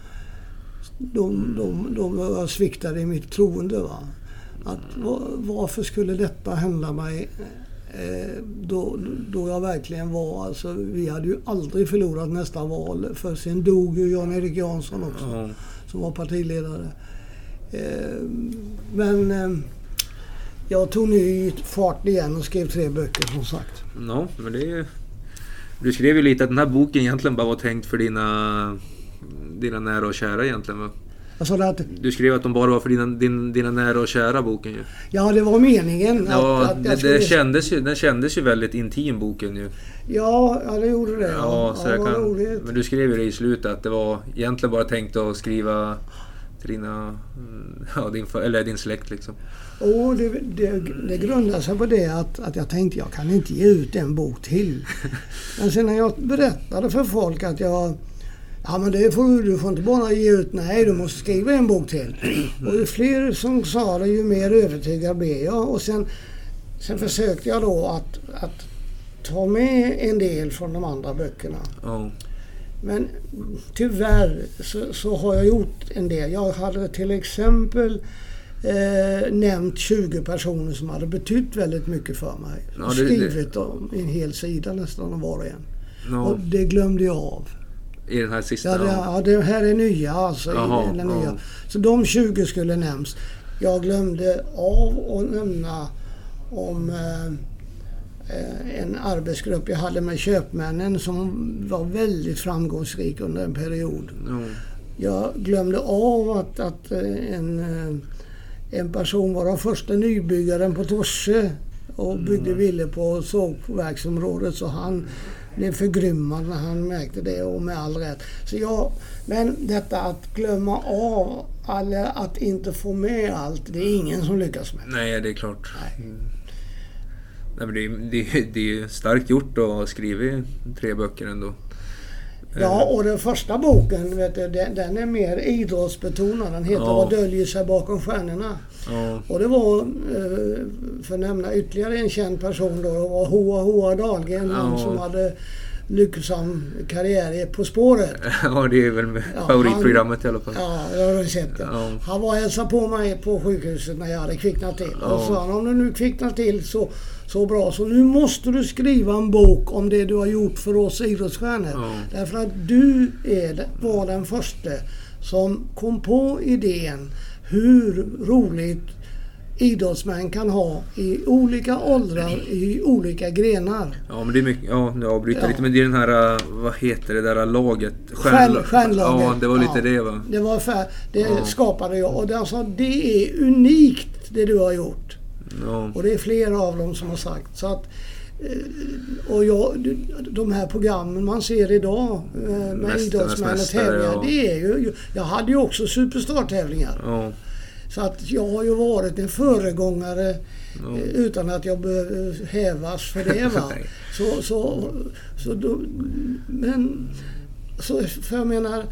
de, de, de sviktade i mitt troende. Va? Att, va- varför skulle detta hända mig eh, då, då jag verkligen var... Alltså, vi hade ju aldrig förlorat nästa val för sen dog ju Jan-Erik Jansson också Ja. som var partiledare. Eh, men jag tog ny fart igen och skrev tre böcker som sagt. Ja, men det är ju... Du skrev ju lite att den här boken egentligen bara var tänkt för dina, dina nära och kära egentligen va? Det att Du skrev att de bara var för dina, din, dina nära och kära boken ju. Ja, det var meningen. Ja, att, det, skulle... det kändes ju, den kändes ju väldigt intim boken ju. Ja, ja, det gjorde det. Ja, jag vad kan, men du skrev ju det i slutet att det var egentligen bara tänkt att skriva till dina, ja, din, eller din släkt liksom. Och det, det, det grundar sig på det att, att jag tänkte jag kan inte ge ut en bok till. Men sen när jag berättade för folk att jag Ja men det får du, får inte bara ge ut, nej du måste skriva en bok till. Och ju fler som sa det ju mer övertygad blev jag. Och sen, sen försökte jag då att, att ta med en del från de andra böckerna. Ja, Men tyvärr så, så har jag gjort en del. Jag hade till exempel eh, nämnt 20 personer som hade betytt väldigt mycket för mig. Ja, det- skrivit om en hel sida nästan om var och en. ja, Och det glömde jag av. i den här sista. Ja, det, Ja, det här är nya alltså. i Jaha, den nya. ja. Så de 20 skulle nämns. Jag glömde av att nämna om eh, eh, en arbetsgrupp jag hade med köpmännen som var väldigt framgångsrik under en period. Ja. Jag glömde av att, att eh, en, eh, en person var den första nybyggaren på Torse och byggde villor på sågverksområdet så han blev förgrymmad när han märkte det och med all rätt. Så jag, men detta att glömma av eller att inte få med allt, det är ingen som lyckas med. Nej, det är klart. Nej. Mm. Nej, men det, är, det, det är ju starkt gjort att ha skrivit tre böcker ändå. Ja, Eh, och den första boken, vet du, den, den är mer idrottsbetonad. Den heter Ja. Vad döljer sig bakom stjärnorna? Ja, Och det var, eh, för att nämna ytterligare en känd person då, det var Hoa Hoa Dahlgren, han Ja. som hade lyckosam karriär På spåret. ja, det är väl Ja, favoritprogrammet i alla fall. Ja, jag har sett det. Ja. Han var och hälsade på mig på sjukhuset när jag hade kvicknat till. Ja. Och sa han, om du nu kvicknar till så, så bra så nu måste du skriva en bok om det du har gjort för oss idrottsstjärnor. Ja. Därför att du är, var den första som kom på idén hur roligt idrottsmän kan ha i olika åldrar, i olika grenar. Ja, men det är mycket... Ja, nu avbryter jag Ja. lite. Men det är den här... äh, Vad heter det där laget? Stjärn- stjärnlaget. Ja, det var lite Ja. det va? Det var fär, det Ja. skapade jag och den sa det är unikt det du har gjort. Ja. Och det är flera av dem som har sagt. Så att, eh, och jag, de här programmen man ser idag eh, med Mästarnas idrottsmän och tävlingar. ja. Det är ju, jag hade ju också superstar-tävlingar. Ja. Så att jag har ju varit en föregångare Ja. eh, utan att jag behöver hävas för det. Va? Så, så, så då, men så, för jag menar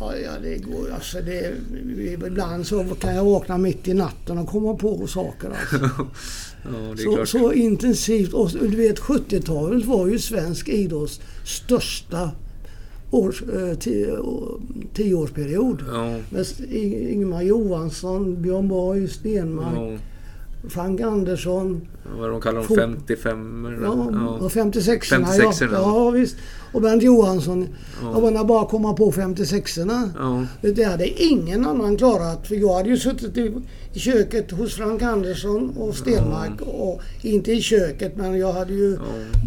Ja, ja det går alltså det, Ibland så kan jag vakna mitt i natten och komma på saker. Alltså. ja, Så, så intensivt. Och du vet 70-talet var ju svensk idrotts största års, eh, tio, tioårsperiod. Ja. Med Ing- Ingemar Johansson, Björn Borg, Stenmark, Ja. Frank Andersson. Vad de kallar dem? Fot- 55 eller? Ja, Ja. och 56orna. 56orna, ja. ja. ja, visst. Och Bernt Johansson. Ja. Jag menar bara komma på 56orna. Ja. Det hade ingen annan klarat. För jag hade ju suttit i, i köket hos Frank Andersson och Stenmark. Och, inte i köket men jag hade ju Ja.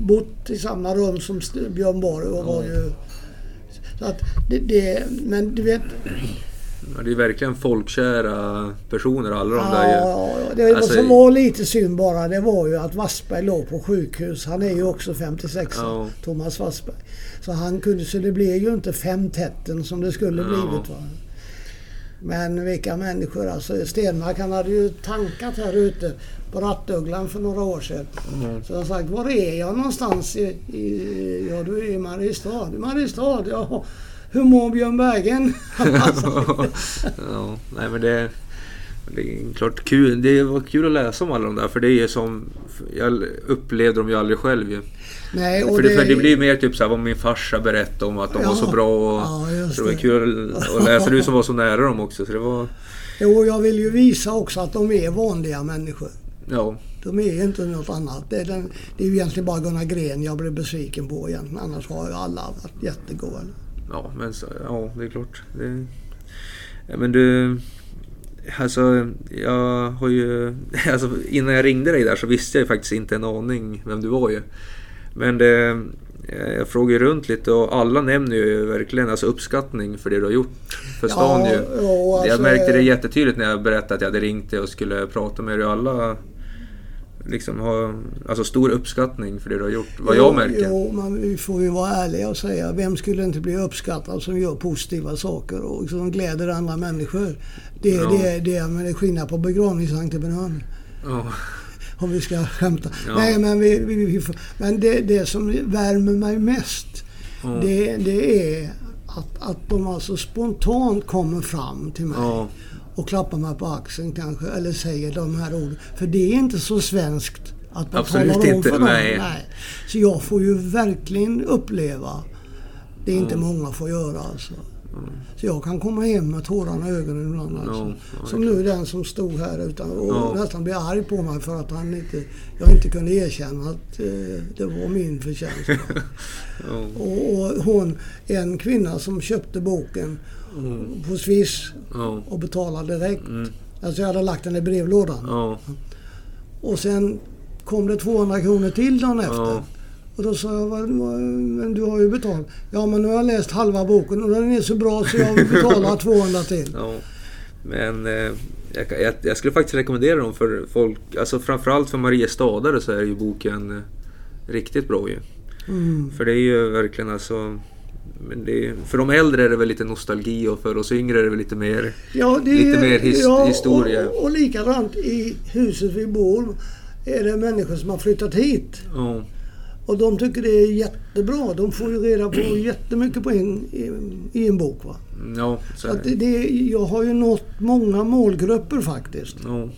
bott i samma rum som Björn Borg och var ju... Så att det, det, men du vet... Ja, det är verkligen folkkära personer alla de Ja, där ju. ja, ja. Det Alltså- som var lite synd bara det var ju att Wassberg låg på sjukhus. Han är ju också 56 Ja. Thomas Wassberg. Så han kunde, så det blev ju inte fem tätten som det skulle Ja. blivit. Va? Men vilka människor alltså. Stenmark han hade ju tankat här ute på Rattugglan för några år sedan. Mm. Så jag har sagt, var är jag någonstans? I, i, ja, du är i Mariestad. I Mariestad, ja. Hur mår Björn Bergen? ja, nej men det, det är klart kul. Det var kul att läsa om alla de där för det är ju som... Jag upplevde dem ju aldrig själv ju. Nej, och För det, för det blir mer typ såhär vad min farsa berättade om att de var så Ja. bra. Och, Ja, så det var det. kul att läsa. Du som var så nära dem också. Så det var... Jo, jag vill ju visa också att de är vanliga människor. Ja, De är inte något annat. Det är, den, det är ju egentligen bara Gunnar Gren jag blev besviken på egentligen. Annars har ju alla varit jättegoda. Ja men så, ja, det är klart. Det, ja, men du... Alltså, jag har ju... Alltså, innan jag ringde dig där så visste jag ju faktiskt inte en aning vem du var ju. Men det, jag frågade ju runt lite och alla nämner ju verkligen alltså uppskattning för det du har gjort för stan ju. jo, alltså, jag märkte det jättetydligt när jag berättade att jag hade ringt dig och skulle prata med dig. Alla liksom har alltså stor uppskattning för det du har gjort. Vad jag märker. Jo, men vi får ju vara ärliga och säga vem skulle inte bli uppskattad som gör positiva saker och som gläder andra människor. Det, Ja. det, det, men det är skillnad på begravningsentreprenör. Ja. Om vi ska skämta. Ja. Nej, men, vi, vi, vi får, men det, det som värmer mig mest Ja. det, det är att, att de alltså spontant kommer fram till mig. Och klappar mig på axeln kanske eller säger de här orden. För det är inte så svenskt att man Absolut talar om inte, för dem. nej. Så jag får ju verkligen uppleva det inte Ja. många får göra alltså. Så jag kan komma hem med tårarna i ögonen ibland alltså. Ja, Som nu den som stod här utan, och Ja. nästan blev arg på mig för att han inte, jag inte kunde erkänna att eh, det var min förtjänst. Och, och hon, en kvinna som köpte boken Mm. på Swish Ja. och betalade direkt. Mm. Alltså jag hade lagt den i brevlådan. Ja. Och sen kom det 200 kronor till dagen efter. Ja. Och då sa jag, "Vad- vad- men du har ju betalt. Ja men nu har jag läst halva boken och den är så bra så jag betalar 200 till. Ja, men eh, jag, jag, jag skulle faktiskt rekommendera dem för folk, alltså framförallt för Mariestadare så är ju boken eh, riktigt bra ju. Mm. För det är ju verkligen alltså, men det för de äldre är det väl lite nostalgi och för oss yngre är det väl lite mer, Ja, det Lite mer his- historia. Och, och likadant i huset vi bor är det människor som har flyttat hit. ja, Och de tycker det är jättebra. De får ju reda på jättemycket på en, i, en bok. Va? ja, så Så det, det, jag har ju nått många målgrupper faktiskt. Ja.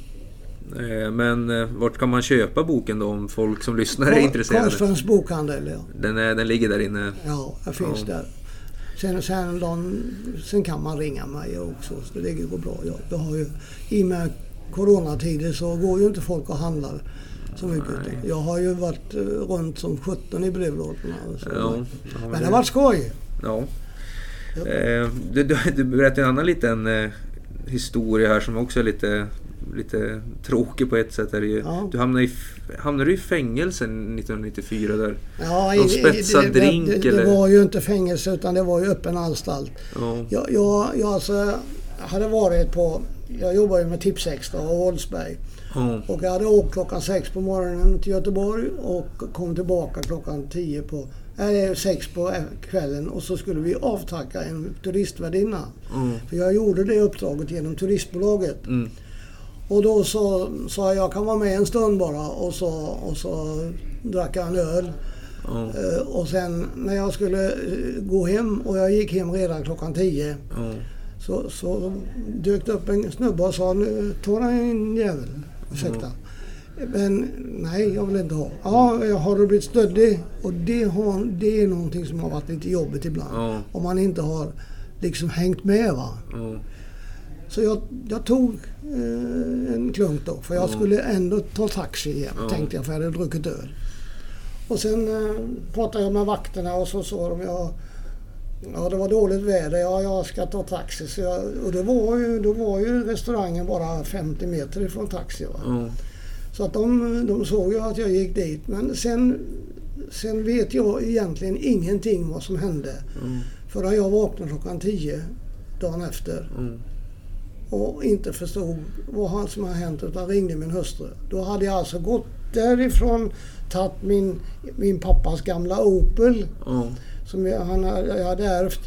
Eh, Men eh, vart kan man köpa boken då om folk som lyssnar är intresserade? Karlströms bokhandel, ja. Den, är, den ligger där inne. Ja, jag finns Ja. där. Sen, sen, de, sen kan man ringa mig också, så det går bra. Jag, jag har ju, I och med coronatider så går ju inte folk och handlar så mycket. Nej. Jag har ju varit eh, runt som 17 i brevlådorna. Ja, ja, Men det har varit skoj. Ja. Eh, du, du, du berättade en annan liten historia här som också är lite, lite tråkig på ett sätt. Är det ju. Ja. Du hamnade i, hamnade du i fängelse 1994 där? Ja, Någon spetsad det, drink, det, det, eller? det var ju inte fängelse utan det var ju öppen anstalt. Ja. Jag, jag, jag alltså, hade varit på, jag jobbar ju med Tipsextra och Oldsberg. Ja. Och jag hade åkt klockan sex på morgonen till Göteborg och kom tillbaka klockan tio på, eller sex på kvällen och så skulle vi avtacka en turistvärdinna. Mm. För jag gjorde det uppdraget genom turistbolaget. Mm. Och då så sa jag, jag kan vara med en stund bara och så, och så drack jag en öl. Eh, Och sen när jag skulle eh, gå hem och jag gick hem redan klockan tio Ja. så, så dök det upp en snubbe och sa nu ta dig en jävel. Ursäkta. Men nej, jag vill inte ha. Ja, jag har du blivit stöddig? Och det, har, det är någonting som har varit lite jobbigt ibland. Om man inte har liksom hängt med. va. Så jag, jag tog eh, en klunk då. För jag Ja. skulle ändå ta taxi igen Ja. tänkte jag för jag hade druckit öl. Och sen eh, pratade jag med vakterna och så sa de ja, ja det var dåligt väder. Ja, jag ska ta taxi. Så jag, och det var ju, då var ju restaurangen bara 50 meter ifrån taxi. Ja. Så att de, de såg ju att jag gick dit. Men sen, sen vet jag egentligen ingenting vad som hände. Mm. Förrän jag vaknade klockan 10 dagen efter Mm. Och inte förstod vad som hade hänt utan ringde min hustru. Då hade jag alltså gått därifrån, tagit min, min pappas gamla Opel Ja. som jag, han, jag hade ärvt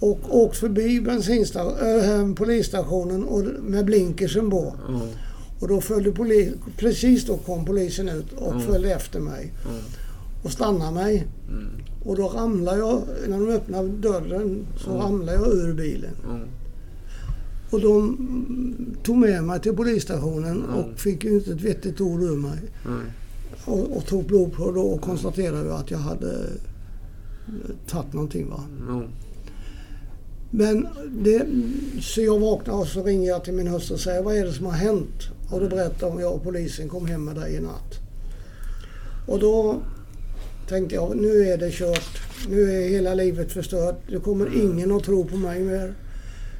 och åkt förbi äh, polisstationen och, med blinkersen på. Ja. Och då följde poli, precis då kom polisen ut och Mm. följde efter mig och stannade mig. Mm. Och då ramlade jag, när de öppnade dörren så Mm. ramlade jag ur bilen. Och de mm, tog med mig till polisstationen Mm. och fick ju inte ett vettigt ord ur mig. Nej. Och, och tog blodprov då och konstaterade att jag hade eh, tagit någonting. Va? Men det, så jag vaknade och så ringer jag till min hustru och säger vad är det som har hänt? Och då berättar hon jag och polisen kom hem med dig i natt. Och då tänkte jag nu är det kört. Nu är hela livet förstört. Det kommer ingen att tro på mig mer.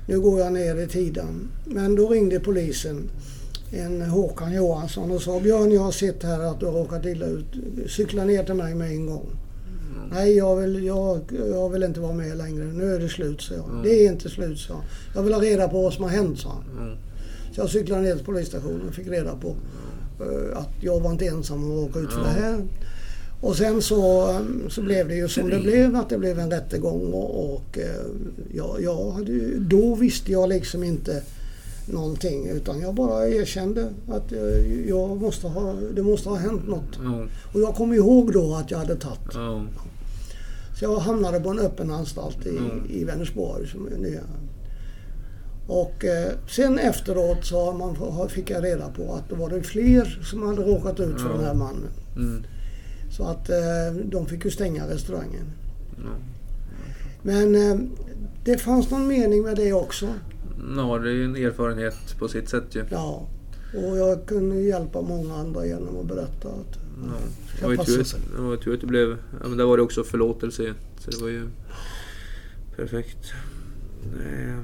Nu går jag ner i tiden. Men då ringde polisen. En Håkan Johansson och sa Björn jag har sett här att du har råkat illa ut. Cykla ner till mig med en gång. Nej, jag vill, jag, jag vill inte vara med längre. Nu är det slut, sa jag. Mm. Det är inte slut, sa han. Jag vill ha reda på vad som har hänt, sa han. Ja. Så jag cyklade ner till polisstationen och fick reda på eh, att jag var inte ensam om att råka ut för det här. Och sen så, så blev det ju som det blev, att det blev en rättegång och, och eh, jag, jag hade, ju- då visste jag liksom inte någonting utan jag bara erkände att eh, jag måste ha, det måste ha hänt något. Ja. Och jag kom ihåg då att jag hade tagit Ja. så jag hamnade på en öppen anstalt i, Mm. i Vänersborg. Som är nya. Och eh, sen efteråt så har man, fick jag reda på att det var det fler som hade råkat ut för Ja. den här mannen. Så att eh, de fick ju stänga restaurangen. Men eh, det fanns någon mening med det också. Ja, det är ju en erfarenhet på sitt sätt ju. Ja. Och jag kunde hjälpa många andra genom att berätta att Ja. Det var ju tur, tur att det blev... Ja, men där var det också förlåtelse. Så det var ju perfekt. Eh,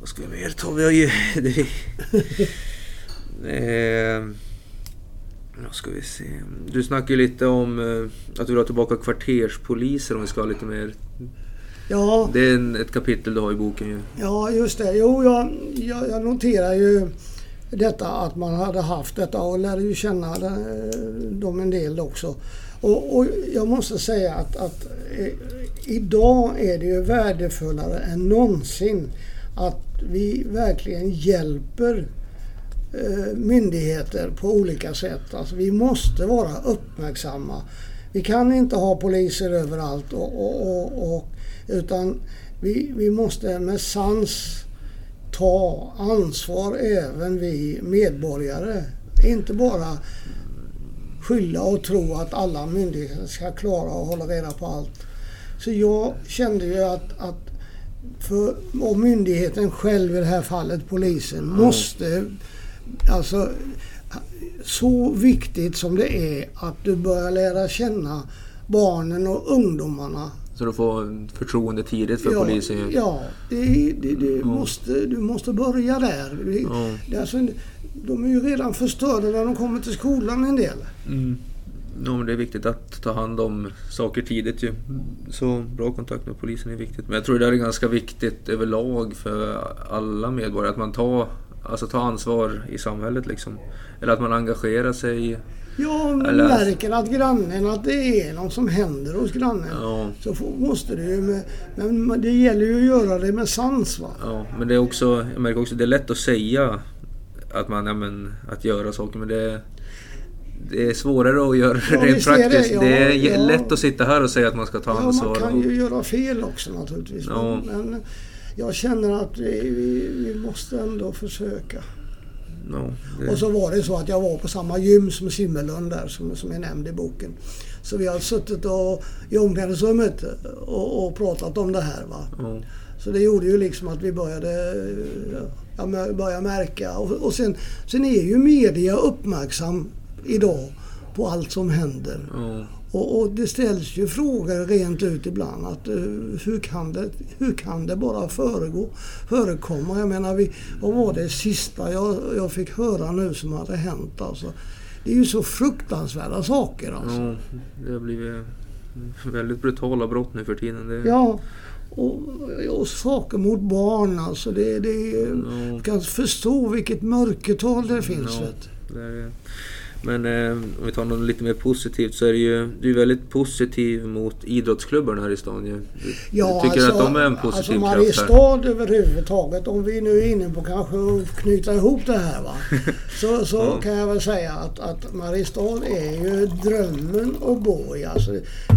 vad ska vi mer ta? Vi har ju... Det, eh, Ja, ska vi se. Du snackade ju lite om eh, att du vill ha tillbaka kvarterspoliser om vi ska ha lite mer. Ja, Det är en, ett kapitel du har i boken ju. ja just det. Jo, jag, jag, jag noterar ju detta att man hade haft detta och lärde ju känna eh, dem en del också. Och, och jag måste säga att, att eh, idag är det ju värdefullare än någonsin att vi verkligen hjälper myndigheter på olika sätt. Alltså vi måste vara uppmärksamma. Vi kan inte ha poliser överallt och, och, och, och, utan vi, vi måste med sans ta ansvar även vi medborgare. Inte bara skylla och tro att alla myndigheter ska klara att hålla reda på allt. Så jag kände ju att, att för, och myndigheten själv i det här fallet, polisen, måste alltså så viktigt som det är att du börjar lära känna barnen och ungdomarna. Så du får förtroende tidigt för polisen ju. Ja, det, det, det måste, du måste börja där. Det, Ja. det, alltså, de är ju redan förstörda när de kommer till skolan en del. Mm. Ja, det är viktigt att ta hand om saker tidigt ju. Så bra kontakt med polisen är viktigt. Men jag tror det är ganska viktigt överlag för alla medborgare att man tar, alltså tar ansvar i samhället liksom. Eller att man engagerar sig. Jag Eller- märker att grannen, att det är något som händer hos grannen. Ja, Så får- måste det ju med, men det gäller ju att göra det med sans va. ja. Men det är också, jag märker också, det är lätt att säga att man, ja, men, att göra saker men det är, det är svårare att göra Ja, rent är det. praktiskt. Ja, det är ja. lätt att sitta här och säga att man ska ta Ja, ansvar. man kan ju göra fel också naturligtvis. Ja. Men, men jag känner att vi, vi, vi måste ändå försöka. ja, det, Och så var det så att jag var på samma gym som Simmelund där som, som är nämnd i boken. Så vi har suttit och, i omklädningsrummet och, och pratat om det här. Va? ja. Så det gjorde ju liksom att vi började, ja, började märka. Och, och sen, sen är ju media uppmärksam idag på allt som händer. Ja. Och, och det ställs ju frågor rent ut ibland. Att, eh, hur, kan det, hur kan det bara föregå, förekomma? Jag menar, vi, vad var det sista jag, jag fick höra nu som hade hänt? Alltså, det är ju så fruktansvärda saker. Alltså. Ja, det har blivit väldigt brutala brott nu för tiden. Det, Ja, och, och saker mot barn alltså. Det, det, Ja. Jag kan förstå vilket mörkertal det finns. Du. det är. Men eh, om vi tar något lite mer positivt så är det ju, du är väldigt positiv mot idrottsklubbarna här i stan ju. Du, du tycker att de är en positiv alltså kraft här? Mariestad överhuvudtaget, om vi nu är inne på kanske att knyta ihop det här va. Så, så Ja. kan jag väl säga att, att Mariestad är ju drömmen att bo i. Alltså,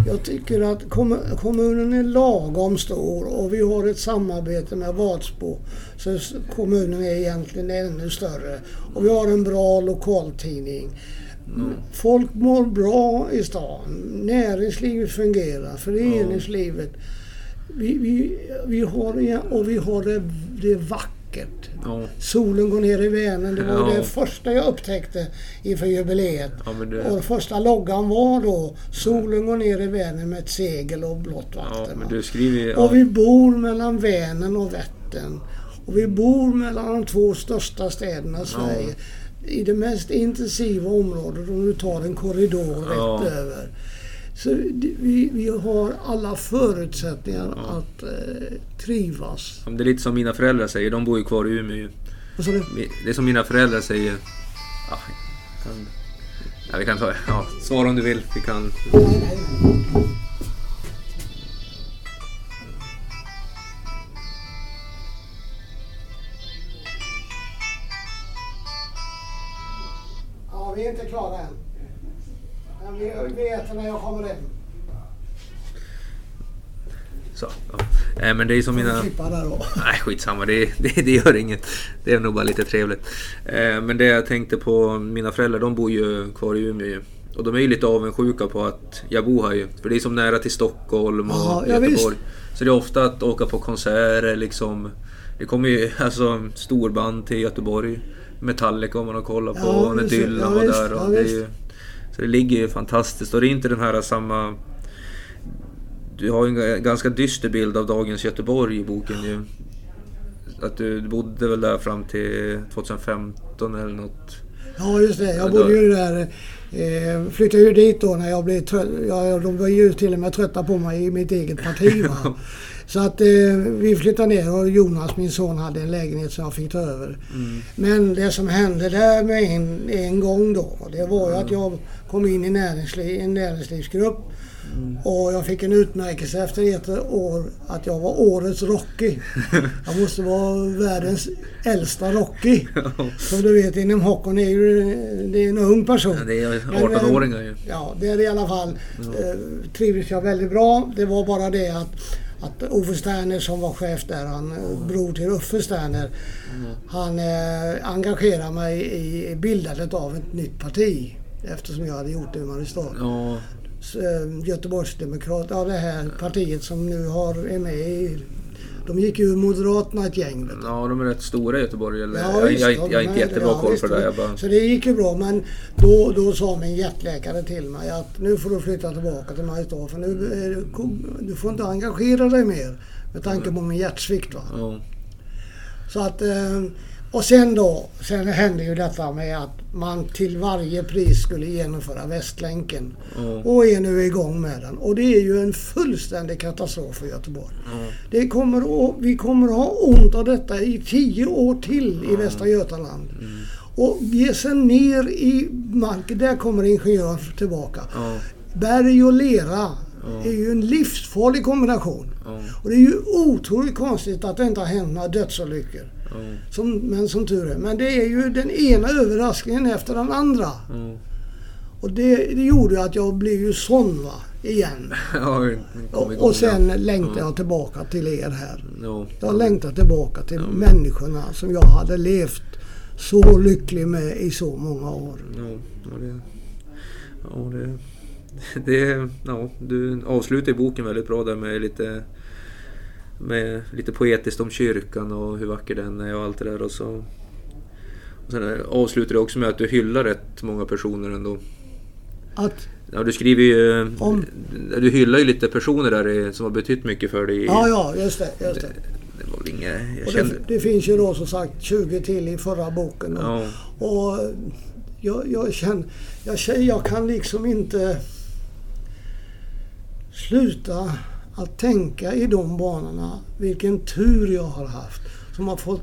jag tycker att kommu- kommunen är lagom stor och vi har ett samarbete med Vadsbo. Så kommunen är egentligen ännu större. Och vi har en bra lokaltidning. Folk mår bra i stan. Näringslivet fungerar. Föreningslivet. Vi, vi, vi har, och vi har det, det är vackert. Ja, Solen går ner i Vänern. Det var Ja. det första jag upptäckte inför jubileet. ja, det, Och första loggan var då Solen går ner i Vänern med ett segel och blått vatten. skriver. Och vi bor mellan Vänern och Vättern. Och vi bor mellan de två största städerna i Sverige. I det mest intensiva området om du tar en korridor Ja. rätt över. Så vi, vi har alla förutsättningar att eh, trivas. det är lite som mina föräldrar säger, de bor ju kvar i Umeå. Och så det, Det är som mina föräldrar säger... Ja, kan, ja, vi kan ta... Ja, svara om du vill. Vi kan... är inte klara än. Men vi vet när jag kommer in. Så, ja. Nej, men det är som mina... Nej, skitsamma. Det, det, det gör inget. Det är nog bara lite trevligt. Eh, men det jag tänkte på, mina föräldrar de bor ju kvar i Umeå ju. Och de är ju lite avundsjuka på att jag bor här ju. För det är som nära till Stockholm och Ja, ja, Göteborg. Så det är ofta att åka på konserter liksom. Det kommer ju alltså storband till Göteborg. Metallica om man har kollat på. Ja, när visst, Dylan var där. Och det är ju, så det ligger ju fantastiskt. Och det är inte den här samma... Du har ju en ganska dyster bild av dagens Göteborg i boken ju. Att du, du bodde väl där fram till 2015 eller något. Ja, just det. Jag bodde ju där. Eh, flyttade ju dit då när jag blev trött. Ja, de var ju till och med trötta på mig i mitt eget parti. Va? Så att eh, vi flyttade ner och Jonas, min son, hade en lägenhet som jag fick ta över. Mm. Men det som hände där med en, en gång då, det var ju att jag kom in i näringsliv, en näringslivsgrupp. Och jag fick en utmärkelse efter ett år att jag var årets Rocky. Jag måste vara världens äldsta Rocky. Som du vet inom hockeyn är ju det är en ung person. Ja, det är Men, 18-åringar ju. Ja, det är i alla fall. Eh, trivdes jag väldigt bra. Det var bara det att, att Ove Sterner som var chef där, han eh, bror till Uffe Sterner, han eh, engagerade mig i bildandet av ett nytt parti. Eftersom jag hade gjort det i Mariestad. Ja, eh, Göteborgsdemokrat, ja det här partiet som nu har, är med i... De gick ju Moderaterna ett gäng. Ja, de är rätt stora i Göteborg. Eller? Ja, jag, visst, jag, jag, jag är inte jättebra ja, koll på det där. Bara... Så det gick ju bra men då, då sa min hjärtläkare till mig att nu får du flytta tillbaka till Mariestad för nu du får inte engagera dig mer med tanke på min hjärtsvikt. Va? Ja, Så att, eh, och sen då, sen hände ju detta med att man till varje pris skulle genomföra Västlänken. ja, Och är nu igång med den. Och det är ju en fullständig katastrof för Göteborg. ja. Det kommer att, vi kommer att ha ont av detta i tio år till i Västra Götaland. Och ge sig ner i marken, där kommer ingenjören tillbaka. Berg och lera är ju en livsfarlig kombination. Och det är ju otroligt konstigt att det inte har hänt några dödsolyckor. Ja, Som, men som tur är. Men det är ju den ena överraskningen efter den andra. ja. Och det, det gjorde att jag blev ju sån va, igen. Ja, igång, och sen ja. längtar jag tillbaka till er här. Ja, Jag längtar tillbaka till människorna som jag hade levt så lycklig med i så många år. Ja, ja, det, ja, det, det, ja, du avslutar boken väldigt bra där med lite, med lite poetiskt om kyrkan och hur vacker den är och allt det där. Och så och sen avslutar du också med att du hyllar rätt många personer ändå. Att, Ja, du skriver ju... Om- Du hyllar ju lite personer där som har betytt mycket för dig. ja, ja, just det. Just det. Det var väl inget... Jag kände... det, det finns ju då som sagt 20 till i förra boken. Och, Ja, och jag, jag känner, jag jag kan liksom inte sluta att tänka i de banorna. Vilken tur jag har haft som har fått,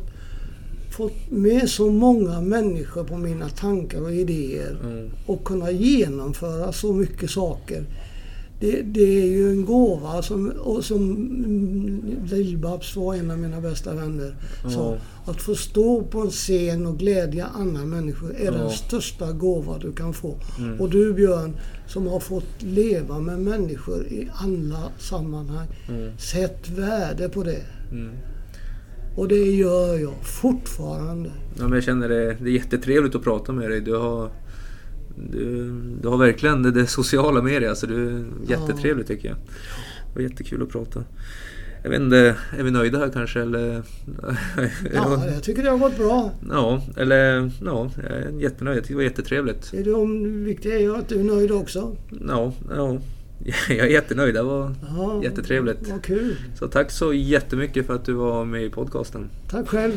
fått med så många människor på mina tankar och idéer mm, och kunna genomföra så mycket saker. Det, det är ju en gåva som, och som mm, Lill-Babs var en av mina bästa vänner. Så att få stå på en scen och glädja andra människor är den Ja. största gåva du kan få. Mm. Och du Björn som har fått leva med människor i alla sammanhang. mm, Sätt värde på det. mm. Och det gör jag fortfarande. Ja, men jag känner det, det är jättetrevligt att prata med dig. Du har, du, du har verkligen det, det sociala med dig. Alltså, du är jättetrevlig tycker jag. Det var jättekul att prata. Jag vet inte, är vi nöjda här kanske? Eller, Ja, jag tycker det har gått bra. ja, eller ja, jag är jättenöjd. Jag tyckte det var jättetrevligt. Det är de viktiga är ju att du är nöjd också. Ja, ja, jag är jättenöjd. Det var Ja, jättetrevligt. Vad kul. Så tack så jättemycket för att du var med i podcasten. Tack själv.